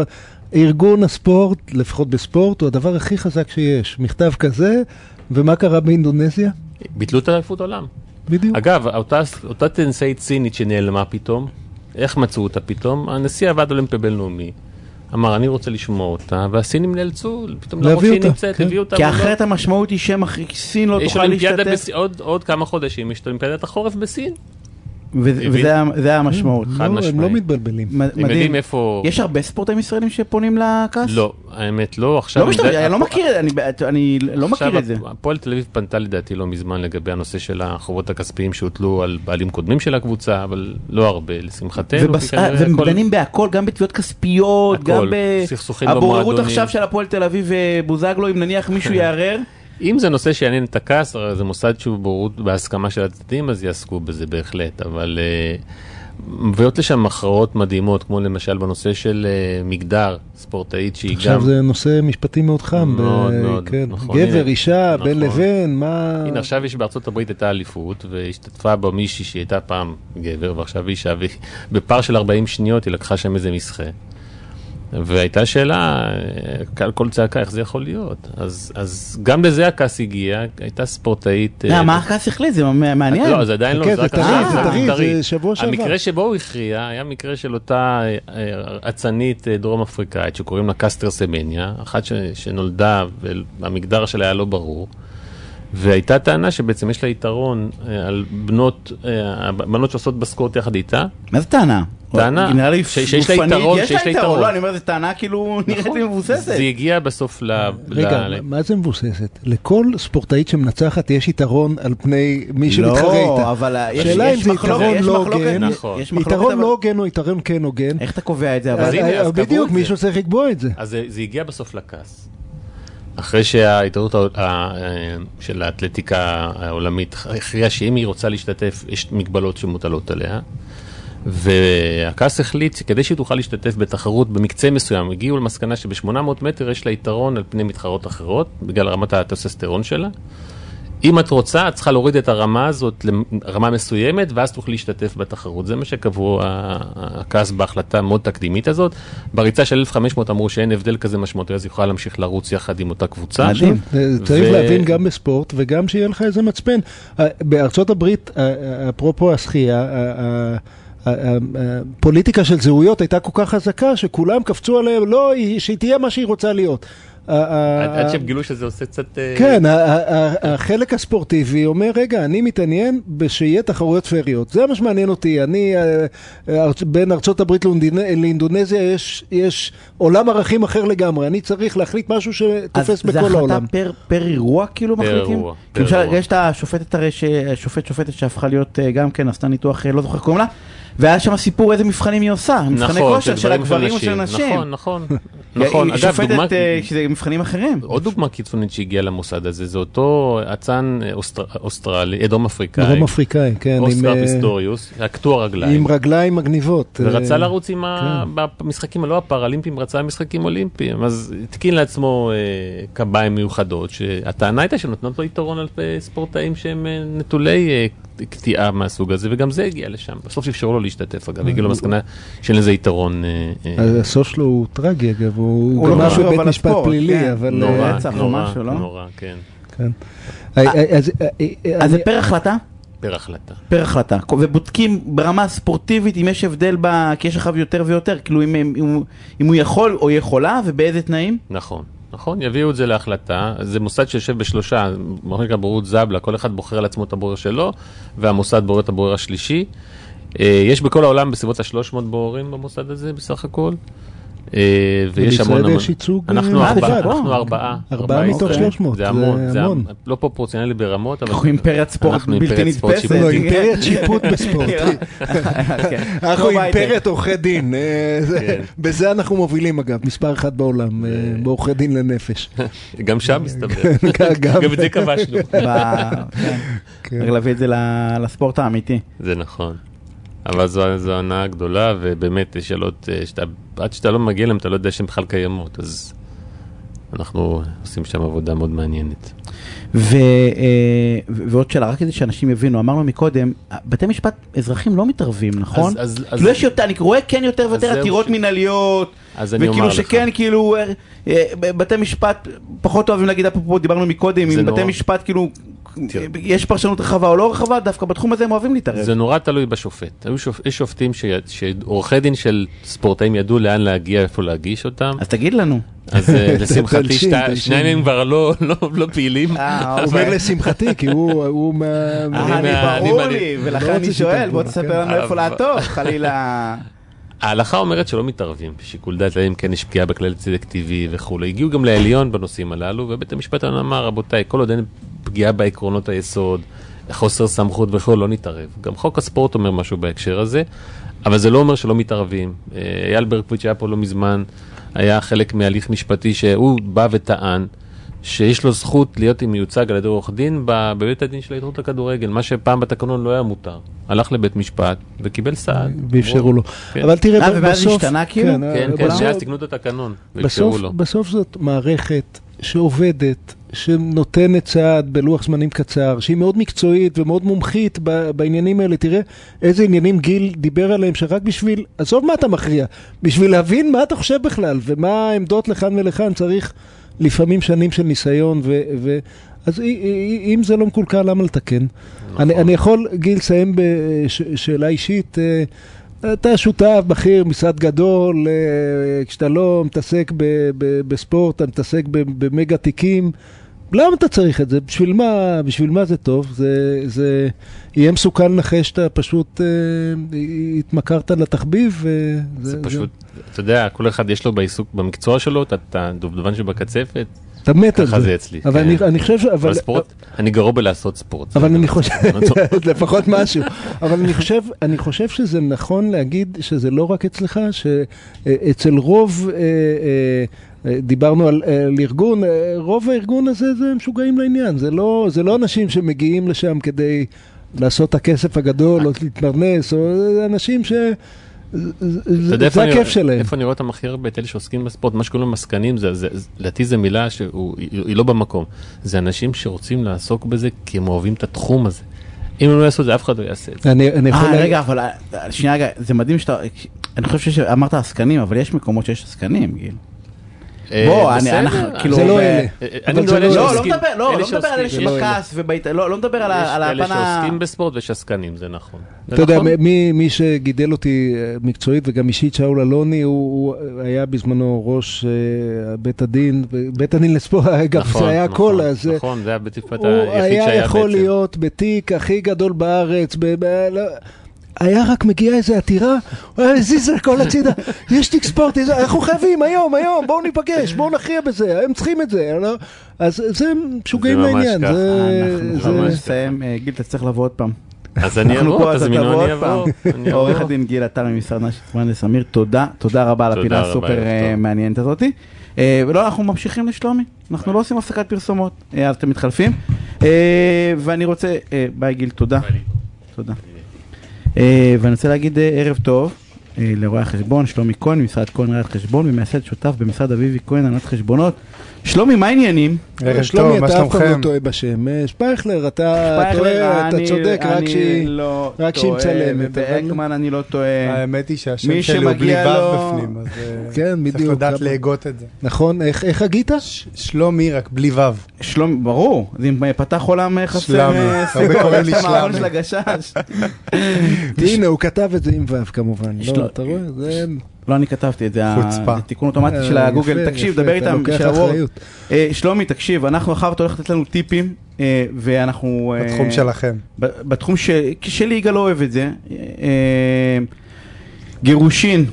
ארגון הספורט, לפחות בספורט, הוא הדבר הכי חזק שיש. מכתב כזה, ומה קרה באינדונזיה? ביטלו את אליפות עולם. בדיוק. אגב, אותה, אותה טנסאית סינית שנעלמה פתאום, איך מצאו אותה פתאום? הנשיא הוועד האולימפי הבינלאומי אמר, אני רוצה לשמוע אותה, והסינים נאלצו, פתאום להראות שהיא נמצאת, כן. הביאו אותה. כי מולו. אחרת המשמעות היא שמח- סין לא יש תוכל אולימפיאדה להשתתף. בסין, עוד, עוד כמה חודשים יש את אולימפיאדת החורף בסין. וזה- זה המשמעות. חד לא, הם משמעית. לא מתבלבלים. הם יודעים מדהים. איפה... יש הרבה ספורטאים ישראלים שפונים לכעס? לא, האמת לא, עכשיו... לא משתמש, זה- אני לא מכיר, אני- אני לא מכיר עכשיו, את זה. הפועל תל אביב פנתה לדעתי לא מזמן לגבי הנושא של החובות הכספיים שהוטלו על בעלים קודמים של הקבוצה, אבל לא הרבה, לשמחתנו. והם דנים בהכל, גם בתביעות כספיות, גם סכסוכים הבוררות במועדונים. עכשיו של הפועל תל אביב ובוזגלו, אם נניח מישהו [LAUGHS] יערער. אם זה נושא שיעניין את הכעס, הרי זה מוסד שהוא בורות בהסכמה של הצדדים, אז יעסקו בזה בהחלט, אבל אה, מביאות לשם הכרעות מדהימות, כמו למשל בנושא של אה, מגדר, ספורטאית שהיא גם... עכשיו זה נושא משפטי מאוד חם. מאוד, ב- מאוד, כן. נכון, גבר, הנה, אישה, נכון. בין לבין, מה... הנה עכשיו יש בארצות הברית הייתה אליפות והשתתפה בה מישהי שהייתה פעם גבר ועכשיו אישה ובפער של 40 שניות היא לקחה שם איזה מסחה. והייתה שאלה, על כל צעקה, איך זה יכול להיות? אז, אז גם לזה הכעס הגיע, הייתה ספורטאית... אה, אה, מה הכעס החליט? זה מעניין. לא, זה עדיין לא, חכה, זה רק טרי, זה טרי, טרי. זה שבוע שעבר. המקרה שבו הוא הכריע היה מקרה של אותה אה, אה, אצנית אה, דרום אפריקאית שקוראים לה קסטר סמניה, אחת ש- שנולדה והמגדר שלה היה לא ברור. והייתה טענה שבעצם יש לה יתרון אה, על בנות, אה, הבנות שעושות בספורט יחד איתה. מה זה טענה? טענה נראה לי ש- שיש לה יתרון, יש שיש לה יתרון. לא, אני אומר, זו טענה כאילו נראית לי מבוססת. זה הגיע בסוף ל... רגע, ל- מה זה מבוססת? לכל ספורטאית שמנצחת יש יתרון על פני מי שמתחרה לא, איתה. אבל יש מחלוקת, יש לא מחלוקת. נכון. יש מחלוקת, יתרון לא הוגן או יתרון כן הוגן. איך אתה קובע את זה? קבעו בדיוק. מישהו צריך לקבוע את זה. אז זה, זה הגיע בסוף לכעס. אחרי שההתאחדות של האתלטיקה העולמית הכריעה שאם היא רוצה להשתתף, יש מגבלות שמוטלות עליה. והכעס החליט שכדי שהיא תוכל להשתתף בתחרות במקצה מסוים, הגיעו למסקנה שב-800 מטר יש לה יתרון על פני מתחרות אחרות, בגלל רמת הטסטסטרון שלה. אם את רוצה, את צריכה להוריד את הרמה הזאת לרמה מסוימת, ואז תוכלי להשתתף בתחרות. זה מה שקבעו הכעס בהחלטה המאוד תקדימית הזאת. בריצה של 1500 אמרו שאין הבדל כזה משמעותי, אז יכולה להמשיך לרוץ יחד עם אותה קבוצה. מדהים. צריך ו- להבין גם בספורט וגם שיהיה לך איזה מצפן. אה, בארצות הברית, אה, אה, אפרופו השחייה, הפוליטיקה של זהויות הייתה כל כך חזקה שכולם קפצו עליהם, לא, היא- שהיא תהיה מה שהיא רוצה להיות. אה, אה, עד- אה, שהם גילו שזה עושה קצת... כן, ה- ה- ה- החלק הספורטיבי אומר, רגע, אני מתעניין בשיהיה תחרויות פריות. זה מה שמעניין אותי. אני, בין ארצות הברית לאונדינה- לאינדונזיה יש, יש עולם ערכים אחר לגמרי. אני צריך להחליט משהו שתופס אז בכל זה העולם. החלטה פר- אירוע כאילו פר מחליטים? פר למשל, אירוע. יש את השופטת הרי, שופט שופטת שהפכה להיות גם כן, עשתה ניתוח, לא זוכר קוראים לה, והיה שם סיפור איזה מבחנים היא עושה, מבחני נכון, כושר זה של הגברים ושל הנשים. נכון, נכון. [LAUGHS] נכון, היא אגב, דוגמה... שופטת אה, שזה מבחנים אחרים. עוד דוגמה קיצונית שהגיעה למוסד הזה, זה אותו אצן אה, אוסטר- אוסטרלי, אה, דרום אפריקאי, דרום אפריקאי, כן, עם, אוסקר אה, פיסטוריוס, קטוע רגליים, עם רגליים מגניבות. ורצה לרוץ עם ה... במשחקים הלא הפראלימפיים, רצה משחקים אולימפיים, אז התקין לעצמו קביים מיוחדות, שהטענה הייתה שנותנות לו יתרון על ספורטאים שהם נטולי קטיעה מהסוג הזה, וגם זה הגיע לשם. בסוף אפשרו לו להשתתף, אגב, הגיעו למסקנה שאין לזה יתרון. אה, אה, הסוף שלו הוא טרגי, אגב, הוא הוא לא גמר קשור, בבית משפט פלילי, כן. אבל... נורא. אה, נורא, משהו, לא? נורא, כן, כן. אז, אז זה פר החלטה? פר החלטה. פר החלטה, ובודקים ברמה הספורטיבית אם יש הבדל, ב... כי יש לך יותר ויותר, כאילו אם הוא יכול או יכולה ובאיזה תנאים. נכון, נכון, יביאו את זה להחלטה, זה מוסד שיושב בשלושה, מה שנקרא בוררות זבלה, כל אחד בוחר לעצמו את הבורר שלו, והמוסד בורר את הבורר השלישי. אה, יש בכל העולם בסביבות ה-300 בוררים במוסד הזה בסך הכל. אה, ויש המון ובישראל המון. יש ייצוג, אנחנו אה, ארבעה, מכובד. אנחנו ארבעה. ארבעה מתוך ישראלים. 300, זה המון, זה המון. לא פרופורציונלי ברמות, אבל... אנחנו אימפריית ספורט אנחנו בלתי נתפסת. לא, אימפריית שיפוט בספורט. [LAUGHS] כן. אנחנו. אימפריית עורכי דין, אה, כן. בזה אנחנו מובילים אגב, מספר אחת בעולם, בעורכי דין לנפש. [LAUGHS] גם שם מסתבר. גם- [LAUGHS] גם את זה כבשנו. כן. כן. צריך להביא את זה לספורט האמיתי. זה נכון. אבל זו, הנאה גדולה, ובאמת, יש שאלות, שאתה, עד שאתה לא מגיע אליהן, אתה לא יודע שהן בכלל קיימות, אז אנחנו עושים שם עבודה מאוד מעניינת. ו, אה, ו- ועוד שאלה, רק כדי שאנשים יבינו, אמרנו מקודם, בתי משפט אזרחים לא מתערבים, נכון? אז- אז- כאילו אז- יש יותר, אני רואה כן יותר ויותר עתירות ש- מנהליות, אז אני אומר וכאילו לך. שכן, כאילו, אה, אה, בתי משפט פחות אוהבים להגיד, אפרופו דיברנו מקודם, אם בתי. משפט כאילו יש פרשנות רחבה או לא רחבה, דווקא בתחום הזה הם אוהבים להתערב. זה נורא תלוי בשופט. היו שופ... יש שופטים ש... שעורכי דין של ספורטאים ידעו לאן להגיע, איפה להגיש אותם. אז תגיד לנו. אז אה, [LAUGHS] לשמחתי. שניהם הם כבר לא, לא, לא פעילים. אה, הוא אומר לשמחתי, כי הוא הוא מה... אה, אני ברור לי, לא ולכן אני שואל, בוא כן. תספר לנו איפה אבל- לעטוף, חלילה. ההלכה אומרת שלא מתערבים בשיקול דעת, אם כן יש פגיעה בכלל צדק טבעי וכולי. הגיעו גם לעליון בנושאים הללו, ובית המשפט העליון אמר, רבותיי, כל עוד אין פגיעה בעקרונות היסוד, חוסר סמכות וכולי, לא נתערב. גם חוק הספורט אומר משהו בהקשר הזה, אבל זה לא אומר שלא מתערבים. אה, אייל ברקוביץ' היה פה לא מזמן, היה חלק מהליך משפטי שהוא בא וטען. שיש לו זכות להיות מיוצג על ידי עורך דין בבית הדין של ההתאחדות לכדורגל, מה שפעם בתקנון לא היה מותר. הלך לבית משפט וקיבל סעד. ואפשרו לו. כן. אבל תראה, אה, בסוף... השתנה כאילו? כן, כן, כן, בסוף- מאז תקנו את התקנון, ואפשרו לו. בסוף זאת מערכת שעובדת, שנותנת צעד בלוח זמנים קצר, שהיא מאוד מקצועית ומאוד מומחית בעניינים האלה. תראה איזה עניינים גיל דיבר עליהם, שרק בשביל, עזוב מה אתה מכריע, בשביל להבין מה אתה חושב בכלל, ומה העמדות לכאן ולכאן, צריך לפעמים שנים של ניסיון, ו... ו אז אם זה לא מקולקל, למה לתקן? נכון. אני, אני יכול, גיל, לסיים בשאלה אישית. אה, אתה שותף בכיר, משרד גדול, אה, כשאתה לא מתעסק ב- ב- בספורט, אתה מתעסק במגה תיקים. למה אתה צריך את זה? בשביל מה, בשביל מה זה טוב? זה, זה יהיה מסוכן לנחש שאתה פשוט אה, התמכרת לתחביב. אה, זה פשוט, אתה יודע, כל אחד יש לו בעיסוק, במקצוע שלו, את- את הדובדבן שבקצפת, אתה מת על ככה זה. זה אצלי. אבל כן. אני, אני חושב ש... אבל, ספורט, אני גרוע בלעשות ספורט. אבל זה אני חושב, לא. [LAUGHS] לפחות משהו, אבל אני חושב, אני חושב שזה נכון להגיד שזה לא רק אצלך, שאצל רוב, אה, אה, דיברנו על, אה, על ארגון, אה, רוב הארגון הזה זה משוגעים לעניין, זה לא, זה לא אנשים שמגיעים לשם כדי לעשות את הכסף הגדול או להתפרנס, או אנשים ש... זה- זה איפה אני- הכיף שלהם. איפה אני רואה את המחיר הרבה? את אלה שעוסקים בספורט, מה שקוראים זה- לדעתי זו מילה שהיא לא במקום. זה אנשים שרוצים לעסוק בזה כי הם אוהבים את התחום הזה. אם הם לא יעשו את זה, אף אחד לא יעשה את זה. אני, אני יכול אה, רגע, אבל אה, שנייה רגע, זה מדהים שאתה, אני חושב שאמרת עסקנים, אבל יש מקומות שיש עסקנים, גיל. אה, בוא, אני. אנחנו, כאילו... זה לא אלה. אה, אבל אני מדבר זה על אלה לא- לא, לא שעוסקים- מדבר, לא, לא מדבר על אלה שבכעס ובהת... לא, לא מדבר על ה- על יש כאלה הפן ה... שעוסקים בספורט ויש עסקנים, זה נכון. אתה יודע, נכון. מי, שגידל אותי אה, מקצועית וגם אישית, שאול אלוני, הוא, הוא היה בזמנו ראש אה, בית הדין, בית הדין לספורט, [LAUGHS] אגב, נכון, זה היה נכון, הכל, אז אה, נכון, זה היה בית המשפט הוא היחיד היה שהיה יכול בעצם. להיות בתיק הכי גדול בארץ, ב, ב, לא, היה רק מגיעה איזה עתירה, הוא היה מזיז הכל הצידה, יש תיק ספורט, איזה- אנחנו חייבים, היום, היום, בואו ניפגש, בואו נכריע בזה, הם צריכים את זה, לא? אז זה משוגעים זה ממש לעניין, ככה, זה... ממש נסיים, אה, גיל, אתה צריך לבוא עוד פעם. אז אני אבוא, תזמינו, אני. אבוא. עורך הדין גיל עטר ממשרד זמן אמיר, תודה, תודה רבה על הפינה הסופר אה. מעניינת הזאתי. אה, ולא, אנחנו ממשיכים לשלומי, אנחנו לא עושים הפסקת פרסומות, אז אתם מתחלפים. ואני רוצה, ביי גיל, תודה. תודה. אה, ואני רוצה להגיד אה, ערב טוב אה, לרואי החשבון, שלומי כהן, ממשרד כהן ראיית חשבון, ומייסד שותף במשרד אביבי כהן, הנהלת חשבונות. שלומי, מה העניינים? ערב שלומי, טוב, מה אתה אף פעם לא? טועה בשם. אה, שפייכלר, אתה טועה, אתה אני- צודק, רק שהיא... לא מצלמת, ובאקמן אני לא טועה. האמת היא שהשם מי שלי הוא בלי ו' בפנים, אז אה, [LAUGHS] כן, צריך. לדעת להגות את זה. נכון, איך איך הגית? ש- שלומי, רק בלי ו'. שלומי, ברור, זה פתח עולם אה, חסר שלמי, אה, הרבה סיפור, קוראים לי יש שלמי. של הגשש. [LAUGHS] הנה, הוא כתב את זה עם ו' כמובן. לא, אתה רואה? לא, אני כתבתי את זה, חוצפה. זה תיקון אוטומטי של אה, הגוגל, יפה, תקשיב, דבר איתם, של הוורד. אה, שלומי, תקשיב, אנחנו אחר אתה הולך לתת לנו טיפים, אה, ואנחנו... בתחום שלכם. בתחום ש- שלי יגאל לא אוהב את זה, גירושין,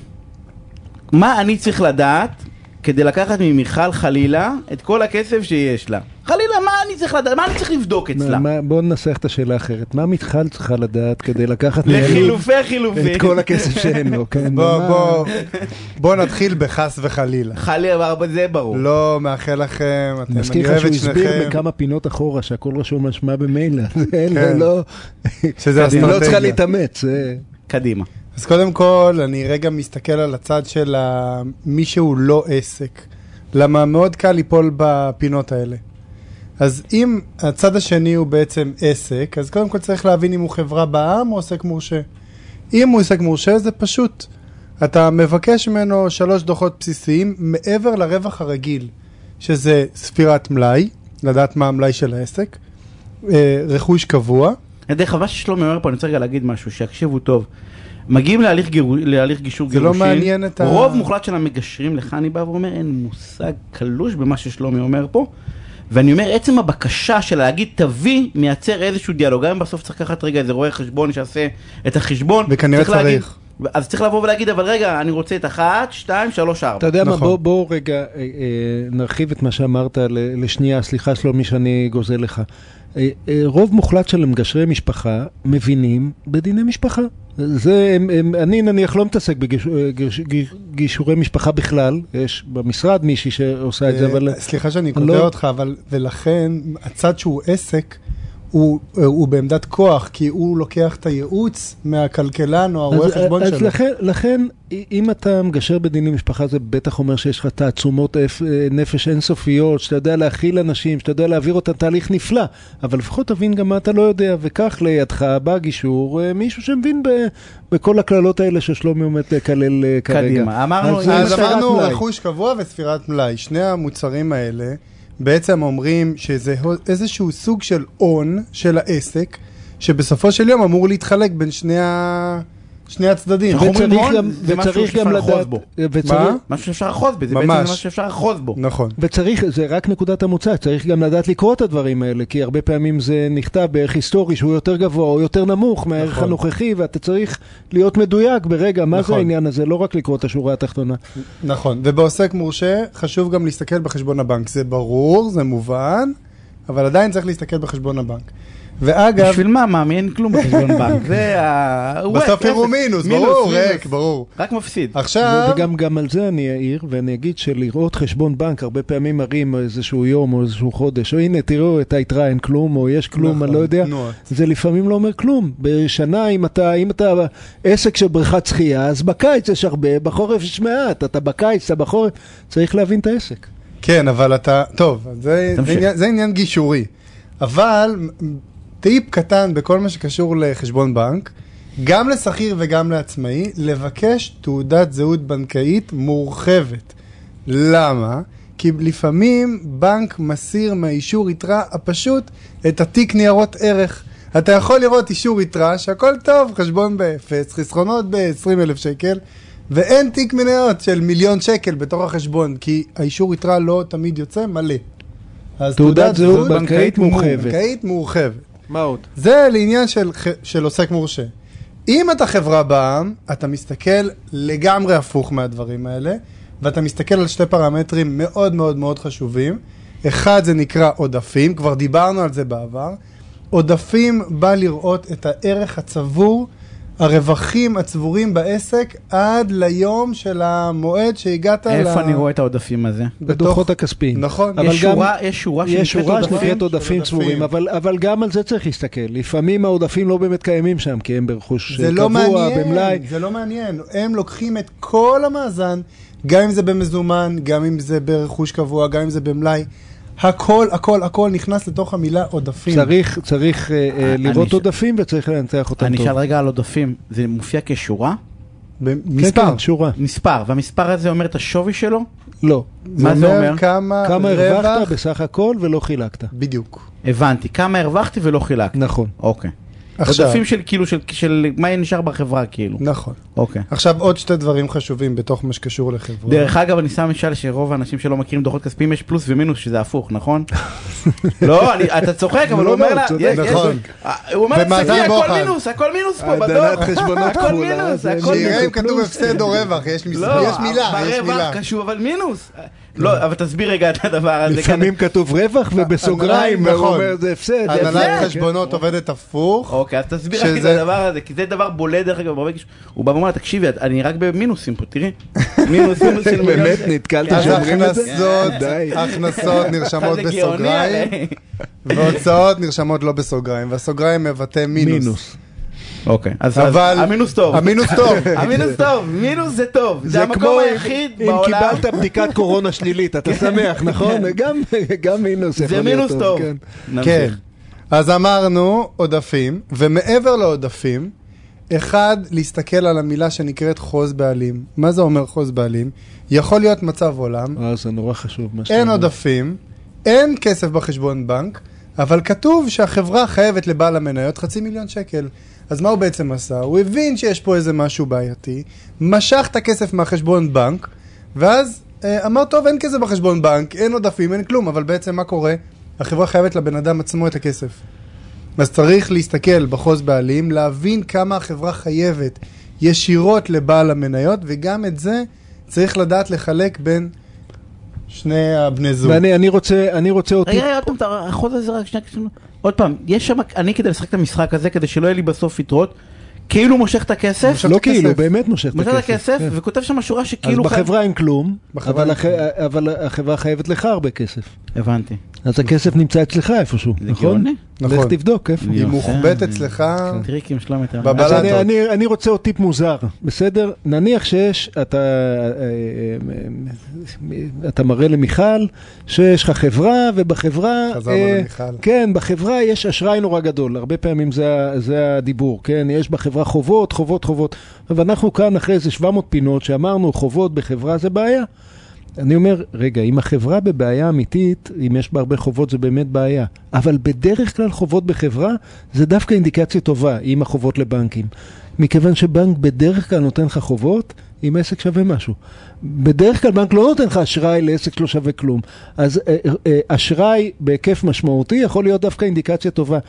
מה אני צריך לדעת כדי לקחת ממיכל חלילה את כל הכסף שיש לה? חלילה, אני צריך לדעת? מה אני צריך לבדוק אצלה? מה- בוא ננסח את השאלה אחרת. מה מיכל צריכה לדעת כדי לקחת לחילופי חילופים. את כל הכסף שאין לו, כן? בוא, מה- בוא, בוא נתחיל בחס וחלילה. חלילה, זה ברור. לא מאחל לכם, אתם- אני מזכיר אני לך אוהב שהוא את הסביר שניכם, בכמה פינות אחורה שהכל רשום על שמה במילא. זה כן. לא... שזה היא לא צריכה אסטרטגיה. להתאמץ. זה- קדימה. אז קודם כל, אני רגע מסתכל על הצד של מי שהוא לא עסק. למה מאוד קל ליפול בפינות האלה. אז אם הצד השני הוא בעצם עסק, אז קודם כל צריך להבין אם הוא חברה בע"מ או עוסק מורשה. אם הוא עוסק מורשה זה פשוט. אתה מבקש ממנו שלוש דוחות בסיסיים מעבר לרווח הרגיל, שזה ספירת מלאי, לדעת מה המלאי של העסק, אה, רכוש קבוע. דרך אגב, מה ששלומי אומר פה, אני רוצה רגע להגיד משהו, שיקשיבו טוב. מגיעים להליך, גיר... להליך גישור זה לא גירושין, מעניין את ה- רוב מוחלט של המגשרים, לך אני בא ואומר, אין מושג קלוש במה ששלומי אומר פה. ואני אומר, עצם הבקשה של להגיד תביא, מייצר איזשהו דיאלוג, גם אם בסוף צריך לקחת רגע איזה רואה חשבון שיעשה את החשבון. וכנראה להגיד- צריך. אז צריך לבוא ולהגיד, אבל רגע, אני רוצה את אחת, שתיים, שלוש, ארבע. אתה יודע מה, נכון. בוא, בוא רגע אה, אה, נרחיב את מה שאמרת ל- לשנייה, סליחה שלומי שאני גוזל לך. אה, רוב מוחלט של מגשרי משפחה מבינים בדיני משפחה. זה, הם, הם, אני נניח לא מתעסק בגישורי משפחה בכלל, יש במשרד מישהי שעושה את זה, אבל... אה, סליחה שאני אני קוטע לא- אותך, אבל ולכן הצד שהוא עסק, הוא, הוא בעמדת כוח, כי הוא לוקח את הייעוץ מהכלכלן או הרואה אז, חשבון אז שלו. לכן, לכן, אם אתה מגשר בדיני משפחה, זה בטח אומר שיש לך תעצומות אה, נפש אינסופיות, שאתה יודע להכיל אנשים, שאתה יודע להעביר אותם תהליך נפלא, אבל לפחות תבין גם מה אתה לא יודע, וכך לידך בא גישור, אה, מישהו שמבין ב, בכל הקללות האלה ששלומי עומד לקלל אה, כרגע. קדימה, אמרנו, אז, אה, אז אמרנו. רכוש קבוע וספירת מלאי. שני המוצרים האלה בעצם אומרים שזה הו- איזשהו סוג של הון של העסק, שבסופו של יום אמור להתחלק בין שני, ה... שני הצדדים. וצריך גם, זה משהו וצריך שאפשר גם לאחוז לדעת, בו. וצריך, מה? משהו שאפשר לאחוז בעצם ממש. זה משהו שאפשר לאחוז בו. נכון. וצריך, זה רק נקודת המוצא, צריך גם לדעת לקרוא את הדברים האלה, כי הרבה פעמים זה נכתב בערך היסטורי שהוא יותר גבוה או יותר נמוך מהערך נכון. הנוכחי, ואתה צריך להיות מדויק ברגע, מה זה נכון. העניין הזה, לא רק לקרוא את השורה התחתונה. נכון, ובעוסק מורשה חשוב גם להסתכל בחשבון הבנק. זה ברור, זה מובן, אבל עדיין צריך להסתכל בחשבון הבנק. ואגב, בשביל מה? מה? מי אין כלום בחשבון [LAUGHS] בנק. זה ה... הוא בסוף יראו אפס. מינוס, ברור, ריק, ברור. רק מפסיד. עכשיו, וגם גם על זה אני אעיר, ואני אגיד שלראות חשבון בנק הרבה פעמים מראים איזשהו יום או איזשהו חודש, או הנה תראו את היתרה אין כלום, או יש כלום, נכון, אני לא יודע. זה לפעמים לא אומר כלום. בשנה, אם אתה, אם אתה עסק של בריכת שחייה, אז בקיץ יש הרבה, בחורף יש מעט. אתה בקיץ, אתה בחורף, צריך להבין את העסק. כן, אבל אתה, טוב, זה עניין גישורי. אבל טיפ קטן בכל מה שקשור לחשבון בנק, גם לשכיר וגם לעצמאי, לבקש תעודת זהות בנקאית מורחבת. למה? כי לפעמים בנק מסיר מהאישור יתרה הפשוט את התיק ניירות ערך. אתה יכול לראות אישור יתרה שהכל טוב, חשבון באפס, חסכונות ב-20 אלף שקל, ואין תיק מניות של מיליון שקל בתוך החשבון, כי האישור יתרה לא תמיד יוצא מלא. אז תעודת זהות בנקאית מורחבת. בנקאית מורחבת. מה עוד? זה לעניין של, של עוסק מורשה. אם אתה חברה בע"מ, אתה מסתכל לגמרי הפוך מהדברים האלה, ואתה מסתכל על שתי פרמטרים מאוד מאוד מאוד חשובים. אחד זה נקרא עודפים, כבר דיברנו על זה בעבר. עודפים בא לראות את הערך הצבור, הרווחים הצבורים בעסק עד ליום של המועד שהגעת איפה אני רואה את העודפים הזה? בדוחות הכספיים. נכון. אבל יש גם- שורה, יש שורה יש שנקראת שורה עודפים? שנקראת עודפים עודפים. צבורים, אבל, אבל גם על זה צריך להסתכל. לפעמים העודפים לא באמת קיימים שם, כי הם ברכוש זה קבוע, לא מעניין, במלאי. זה לא מעניין. הם לוקחים את כל המאזן, גם אם זה במזומן, גם אם זה ברכוש קבוע, גם אם זה במלאי. הכל, הכל, הכל נכנס לתוך המילה עודפים. צריך, צריך אה, אה, אני לראות ש- עודפים וצריך לנתח אותם אני טוב. אשאל רגע על עודפים, זה מופיע כשורה? מספר. כן, שורה. מספר, והמספר הזה אומר את השווי שלו? לא. מה זה אומר? כמה, כמה רווח, הרווחת בסך הכל ולא חילקת. בדיוק. הבנתי, כמה הרווחתי ולא חילקתי. נכון. אוקיי. עכשיו, עודפים של כאילו, של- של מה נשאר בחברה כאילו. נכון. אוקיי. עכשיו עוד שתי דברים חשובים בתוך מה שקשור לחברה. דרך אגב, אני שם משל שרוב האנשים שלא מכירים דוחות כספיים יש פלוס ומינוס, שזה הפוך, נכון? [LAUGHS] לא, אני- אתה צוחק, אבל לא, הוא אומר לא, לה. יש- יש- נכון. הוא אומר לה, תסתכלי, הכל. מינוס, הכל מינוס פה בדוח. חשבונות הכל מינוס, זה הכל שיראה אם מינוס. כתוב הפסד או רווח, יש לא, יש מילה, יש מילה. ברבע קשור, אבל מינוס. לא, אבל תסביר רגע את הדבר הזה. לפעמים כתוב רווח ובסוגריים, הוא נכון. אומר זה הפסד. הנהלת. חשבונות עובדת הפוך. אוקיי, אז תסביר רק את הדבר הזה, כי זה דבר בולט דרך אגב, הוא בא ואומר, תקשיבי, אני רק במינוסים פה, תראי. מינוס, מינוס של מיליון באמת שקל. נתקלת אז שאומרים את זה? הכנסות, [LAUGHS] נרשמות [LAUGHS] בסוגריים, הרי. והוצאות נרשמות לא בסוגריים, והסוגריים מבטא מינוס. אוקיי, אז אבל... המינוס טוב. המינוס טוב. [LAUGHS] המינוס טוב, מינוס זה טוב. זה זה המקום היחיד אם בעולם. קיבלת בדיקת קורונה שלילית, אתה שמח, נכון? גם- גם מינוס יכול זה מינוס טוב. כן. כן. נמשיך. אז אמרנו עודפים, ומעבר לעודפים, אחד, להסתכל על המילה שנקראת חוז בעלים. מה זה אומר חוז בעלים? יכול להיות מצב עולם, אה, זה נורא חשוב מה שאתה אין. עודפים, אין כסף בחשבון בנק, אבל כתוב שהחברה חייבת לבעל המניות חצי מיליון שקל. אז מה הוא בעצם עשה? הוא הבין שיש פה איזה משהו בעייתי, משך את הכסף מהחשבון בנק, ואז אה, אמר, טוב, אין כסף בחשבון בנק, אין עודפים, אין כלום, אבל בעצם מה קורה? החברה חייבת לבן אדם עצמו את הכסף. אז צריך להסתכל בחוזה בעלים, להבין כמה החברה חייבת ישירות לבעל המניות, וגם את זה צריך לדעת לחלק בין שני הבני זוג. ואני אני רוצה, אני רוצה אותי... רגע, רגע, עוד פעם, אתה- החוזה הזה רק שנייה, שנייה. עוד פעם, יש שם, אני כדי לשחק את המשחק הזה, כדי שלא יהיה לי בסוף יתרות, כאילו מושך את הכסף, מושך לא את הכסף. כאילו, באמת מושך את מושך את הכסף. הכסף, כן. וכותב שם שורה אז שכאילו... חי- בחברה אין כלום, בחברה אבל אין הח- אבל החברה חייבת לך הרבה כסף. הבנתי. אז הכסף נמצא אצלך איפשהו, נכון? נכון. לך תבדוק איפה. היא מוחבאת אצלך, טריקים יותר. בבלטות. אז אני, אני, אני רוצה עוד טיפ מוזר, בסדר? נניח שיש, אתה, אה, אה, אתה מראה למיכל שיש לך חברה, ובחברה... חזרנו אה, למיכל. כן, בחברה יש אשראי נורא גדול, הרבה פעמים זה הדיבור, כן? יש בחברה חובות, חובות, חובות. ואנחנו כאן אחרי איזה 700 פינות שאמרנו חובות בחברה זה בעיה. אני אומר, רגע, אם החברה בבעיה אמיתית, אם יש בה הרבה חובות זה באמת בעיה. אבל בדרך כלל חובות בחברה זה דווקא אינדיקציה טובה, אם החובות לבנקים. מכיוון שבנק בדרך כלל נותן לך חובות, אם העסק שווה משהו. בדרך כלל בנק לא נותן לך אשראי לעסק שלא שווה כלום. אז אה, אה, אשראי בהיקף משמעותי יכול להיות דווקא אינדיקציה טובה.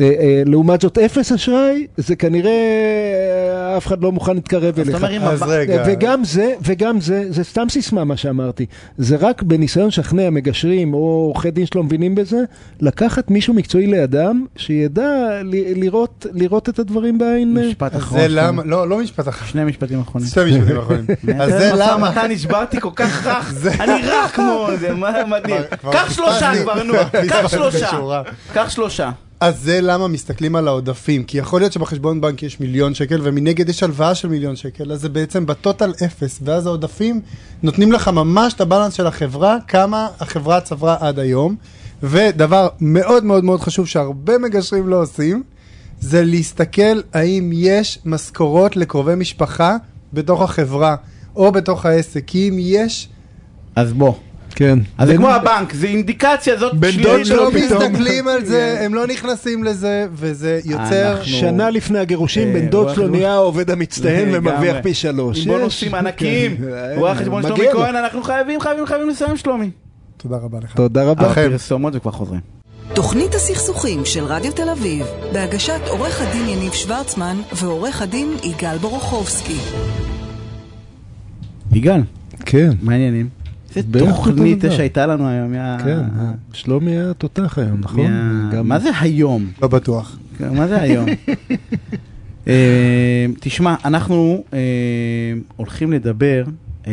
אה, אה, לעומת זאת, אפס אשראי, זה כנראה אה, אף אחד לא מוכן להתקרב אז אתה אליך. אז רגע, וגם זה, וגם זה, זה סתם סיסמה מה שאמרתי. זה רק בניסיון לשכנע מגשרים או עורכי דין שלא מבינים בזה, לקחת מישהו מקצועי לידם, שידע לראות, לראות את הדברים בעין. משפט אחרון. זה. למה, לא, לא משפט אחרון, שני משפטים אחרונים. שתי משפטים אחרונים. [LAUGHS] אז זה למה, אתה נשברתי כל כך [LAUGHS] רך, אני רך כמו זה, מה מדהים. קח שלושה. כבר, נו, קח שלושה. קח שלושה. אז זה למה מסתכלים על העודפים, כי יכול להיות שבחשבון בנק יש מיליון שקל ומנגד יש הלוואה של מיליון שקל, אז זה בעצם בטוטל אפס, ואז העודפים נותנים לך ממש את הבלנס של החברה, כמה החברה צברה עד היום, ודבר מאוד מאוד מאוד חשוב שהרבה מגשרים לא עושים, זה להסתכל האם יש משכורות לקרובי משפחה בתוך החברה או בתוך העסק, כי אם יש, אז בוא. כן. אז זה כמו הבנק, זה אינדיקציה זאת בן שלילית דוד הם שלו לא פתאום. מסתכלים על זה, [LAUGHS] הם לא נכנסים לזה, וזה יוצר... שנה לפני הגירושים, אה, בן דוד שלו חשבון. נהיה העובד המצטיין. ומרוויח פי שלוש. עם. בונוסים ענקיים. כן. רואה חשבון מגיע שלומי לו. כהן, אנחנו חייבים, חייבים, חייבים לסיים שלומי. תודה רבה לך. תודה רבה. הפרסומות וכבר חוזרים. תוכנית הסכסוכים של רדיו תל אביב, בהגשת עורך הדין יניב שוורצמן ועורך הדין יגאל בורוכובסקי. יגאל, כן, מה העניינים? זה בערך אותו תוכנית. שהייתה לנו היום, מה... כן. שלומי היה תותח היום, נכון? מה- גם- מה זה היום? לא בטוח. מה זה היום? [LAUGHS] אה, תשמע, אנחנו אה, הולכים לדבר אה,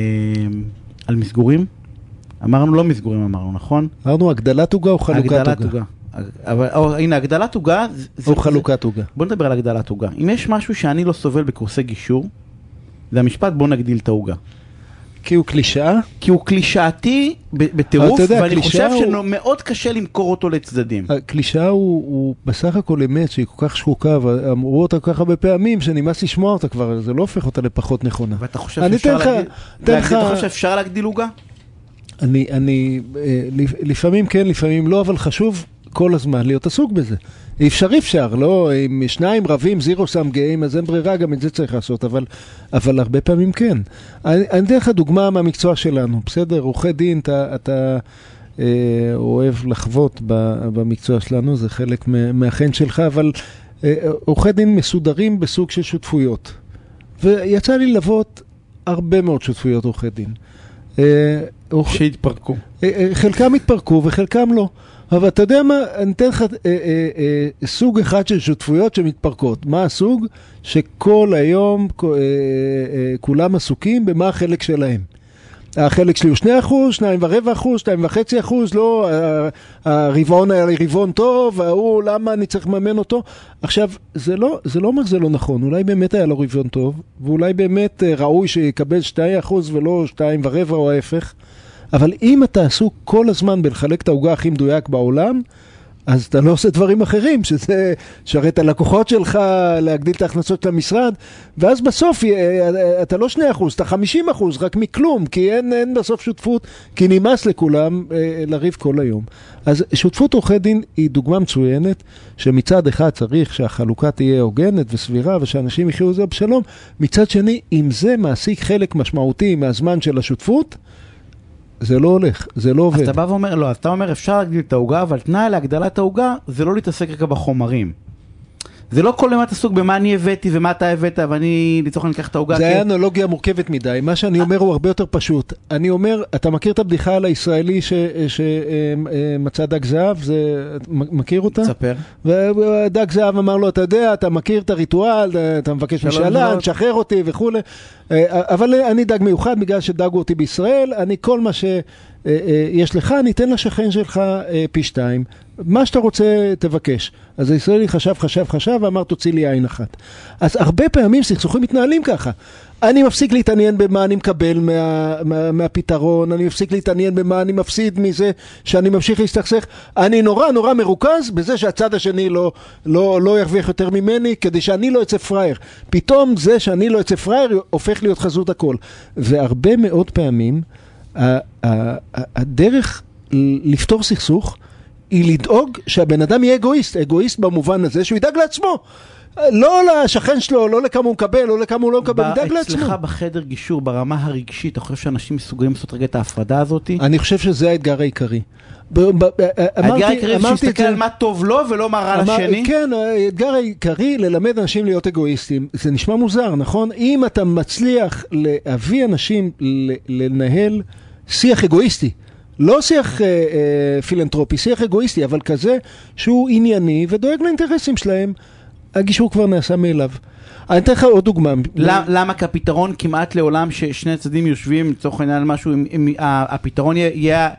על מסגורים. אמרנו לא מסגורים אמרנו, נכון? אמרנו הגדלת עוגה או חלוקת הגדלת עוגה? אבל או, הנה, הגדלת עוגה... או חלוקת עוגה. בוא נדבר על הגדלת עוגה. אם יש משהו שאני לא סובל בקורסי גישור, זה המשפט בוא נגדיל את העוגה. כי הוא קלישאה? כי הוא קלישאתי בטירוף, יודע, ואני חושב הוא- שמאוד קשה למכור אותו לצדדים. הקלישאה הוא, הוא בסך הכל אמת שהיא כל כך שחוקה, ואמרו אותה כל כך הרבה פעמים שנמאס לשמוע אותה כבר, זה לא הופך אותה לפחות נכונה. ואתה חושב שאפשר להגדיל... להגדיל- לך- אתה חושב שאפשר להגדיל עוגה? אני, אני, אה, לפ- לפעמים כן, לפעמים לא, אבל חשוב כל הזמן להיות עסוק בזה. אפשר אפשר, לא, אם שניים רבים, זירו סם גאים, אז אין ברירה, גם את זה צריך לעשות, אבל, אבל הרבה פעמים כן. אני אני אתן לך דוגמה מהמקצוע שלנו, בסדר? עורכי דין, אתה, אתה אה, אוהב לחוות ב, במקצוע שלנו, זה חלק מה- מהחן שלך, אבל אה, עורכי דין מסודרים בסוג של שותפויות. ויצא לי ללוות הרבה מאוד שותפויות עורכי דין. אה, שהתפרקו. אה, אה, חלקם התפרקו וחלקם לא. אבל אתה יודע מה, אני אתן לך אה, אה, אה, סוג אחד של שותפויות שמתפרקות. מה הסוג? שכל היום כ- אה, אה, כולם עסוקים במה החלק שלהם. החלק שלי הוא 2 אחוז, 2 ורבע אחוז, 2 וחצי אחוז, לא, הרבעון היה לי רבעון טוב, ההוא, למה אני צריך לממן אותו? עכשיו, זה לא, זה לא אומר שזה לא נכון, אולי באמת היה לו רבעון טוב, ואולי באמת אה, ראוי שיקבל 2 אחוז ולא 2 ורבע או ההפך, אבל אם אתה עסוק כל הזמן בלחלק את העוגה הכי מדויק בעולם, אז אתה לא עושה דברים אחרים, שזה לשרת את הלקוחות שלך, להגדיל את ההכנסות של המשרד, ואז בסוף אתה לא 2%, אתה 50%, רק מכלום, כי אין, אין בסוף שותפות, כי נמאס לכולם אה, לריב כל היום. אז שותפות עורכי דין היא דוגמה מצוינת, שמצד אחד צריך שהחלוקה תהיה הוגנת וסבירה, ושאנשים יחיו זה בשלום, מצד שני, אם זה מעסיק חלק משמעותי מהזמן של השותפות, זה לא הולך, זה לא עובד. אז אתה בא ואומר, לא, אז אתה אומר אפשר להגדיל את העוגה, אבל תנאי להגדלת העוגה זה לא להתעסק רק בחומרים. זה לא כל הזמן עסוק במה אני הבאתי ומה אתה הבאת, ואני לצורך העניין אקח את העוגה. זה היה אנלוגיה מורכבת מדי. מה שאני אומר הוא הרבה יותר פשוט. אני אומר, אתה מכיר את הבדיחה על הישראלי שמצא דג זהב? זה, מכיר אותה? תספר. ודג זהב אמר לו, אתה יודע, אתה מכיר את הריטואל, אתה מבקש משאלן, תשחרר אותי וכולי. אבל אני דג מיוחד בגלל שדגו אותי בישראל, אני כל מה ש... יש לך, אני אתן לשכן שלך פי שתיים. מה שאתה רוצה, תבקש. אז הישראלי חשב, חשב, חשב, ואמר, תוציא לי עין אחת. אז הרבה פעמים סכסוכים מתנהלים ככה. אני מפסיק להתעניין במה אני מקבל מה, מה, מהפתרון, אני מפסיק להתעניין במה אני מפסיד מזה שאני ממשיך להסתכסך. אני נורא נורא מרוכז בזה שהצד השני לא, לא, לא ירוויח יותר ממני, כדי שאני לא אצא פראייר. פתאום זה שאני לא אצא פראייר הופך להיות חזות הכל. והרבה מאוד פעמים הדרך לפתור סכסוך היא לדאוג שהבן אדם יהיה אגואיסט, אגואיסט במובן הזה שהוא ידאג לעצמו. לא לשכן שלו, לא לכמה הוא מקבל, לא לכמה הוא לא מקבל, ידאג לעצמו. אצלך בחדר גישור, ברמה הרגשית, אתה חושב שאנשים מסוגלים לעשות רגע את ההפרדה הזאת? אני חושב שזה האתגר העיקרי. האתגר העיקרי זה שיסתכל על מה טוב לו ולא מה רע לשני? כן, האתגר העיקרי ללמד אנשים להיות אגואיסטים. זה נשמע מוזר, נכון? אם אתה מצליח להביא אנשים לנהל שיח אגואיסטי, לא שיח אה, אה, פילנטרופי, שיח אגואיסטי, אבל כזה שהוא ענייני ודואג לאינטרסים שלהם, הגישור כבר נעשה מאליו. אני אתן לך עוד דוגמה. למה? כי הפתרון כמעט לעולם ששני הצדדים יושבים לצורך העניין על משהו, הפתרון יהיה...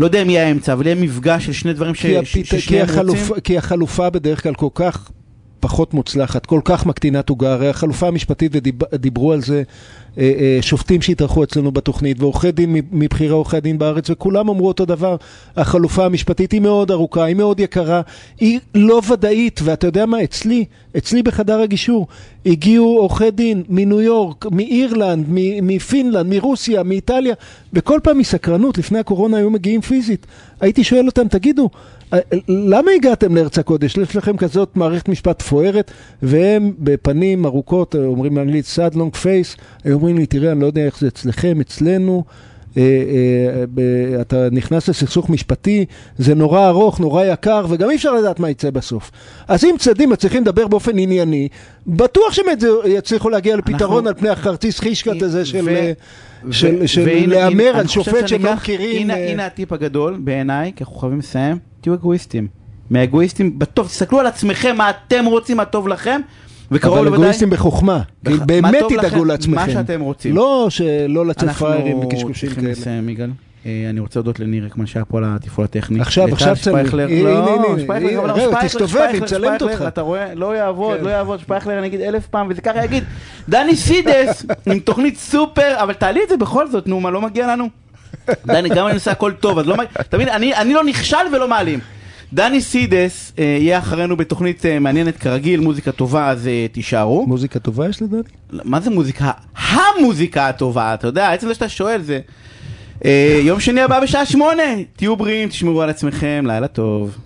לא יודע אם יהיה האמצע, אבל יהיה מפגש של שני דברים ששניהם רוצים. כי החלופה בדרך כלל כל כך פחות מוצלחת, כל כך מקטינת עוגה, הרי החלופה המשפטית, ודיברו על זה אה, אה, שופטים שהתארחו אצלנו בתוכנית, ועורכי דין מבחירי עורכי דין בארץ, וכולם אמרו אותו דבר, החלופה המשפטית היא מאוד ארוכה, היא מאוד יקרה, היא לא ודאית, ואתה יודע מה, אצלי, אצלי בחדר הגישור, הגיעו עורכי דין מניו יורק, מאירלנד, מפינלנד, מרוסיה, מאיטליה, וכל פעם מסקרנות, לפני הקורונה היו מגיעים פיזית. הייתי שואל אותם, תגידו, למה הגעתם לארץ הקודש? יש לכם כזאת מערכת משפט פוארת, והם בפנים ארוכות, אומרים באנגלית sad long face, הם אומרים לי, תראה, אני לא יודע איך זה אצלכם, אצלנו, אה, אה, אתה נכנס לסכסוך משפטי, זה נורא ארוך, נורא יקר, וגם אי אפשר לדעת מה יצא בסוף. אז אם צדדים מצליחים לדבר באופן ענייני, בטוח שהם יצליחו להגיע לפתרון על פני הכרטיס חישקת הזה של... של להמר על שופט שהם לא מכירים. הנה הטיפ הגדול בעיניי, כי אנחנו חייבים לסיים, תהיו אגואיסטים. מהאגואיסטים, בטוב, תסתכלו על עצמכם, מה אתם רוצים, מה טוב לכם. וקרוב לוודאי... אבל אגואיסטים בחוכמה, כי באמת תדאגו לעצמכם. מה שאתם רוצים. לא שלא לצאת פראיירים וקשקושים כאלה. אנחנו צריכים לסיים, יגאל. אני רוצה להודות לניר רקמן שהיה פה על התפעול הטכני. עכשיו, עכשיו צלם. לא, שפייכלר, תסתובב, היא מצלמת אותך. אתה רואה? לא יעבוד, לא יעבוד, שפייכלר אני אגיד אלף פעם, וזה ככה יגיד, דני סידס, עם תוכנית סופר, אבל תעלי את זה בכל זאת, נו, מה לא מגיע לנו? דני, גם אני עושה הכל טוב, אז לא מגיע, מבין, אני לא נכשל ולא מעלים. דני סידס אה, יהיה אחרינו בתוכנית אה, מעניינת כרגיל, מוזיקה טובה, אז אה, תישארו. מוזיקה טובה יש לדני? מה זה מוזיקה? המוזיקה הטובה, אתה יודע, עצם זה שאתה שואל זה... יום שני הבא בשעה שמונה, תהיו בריאים, תשמרו על עצמכם, לילה טוב.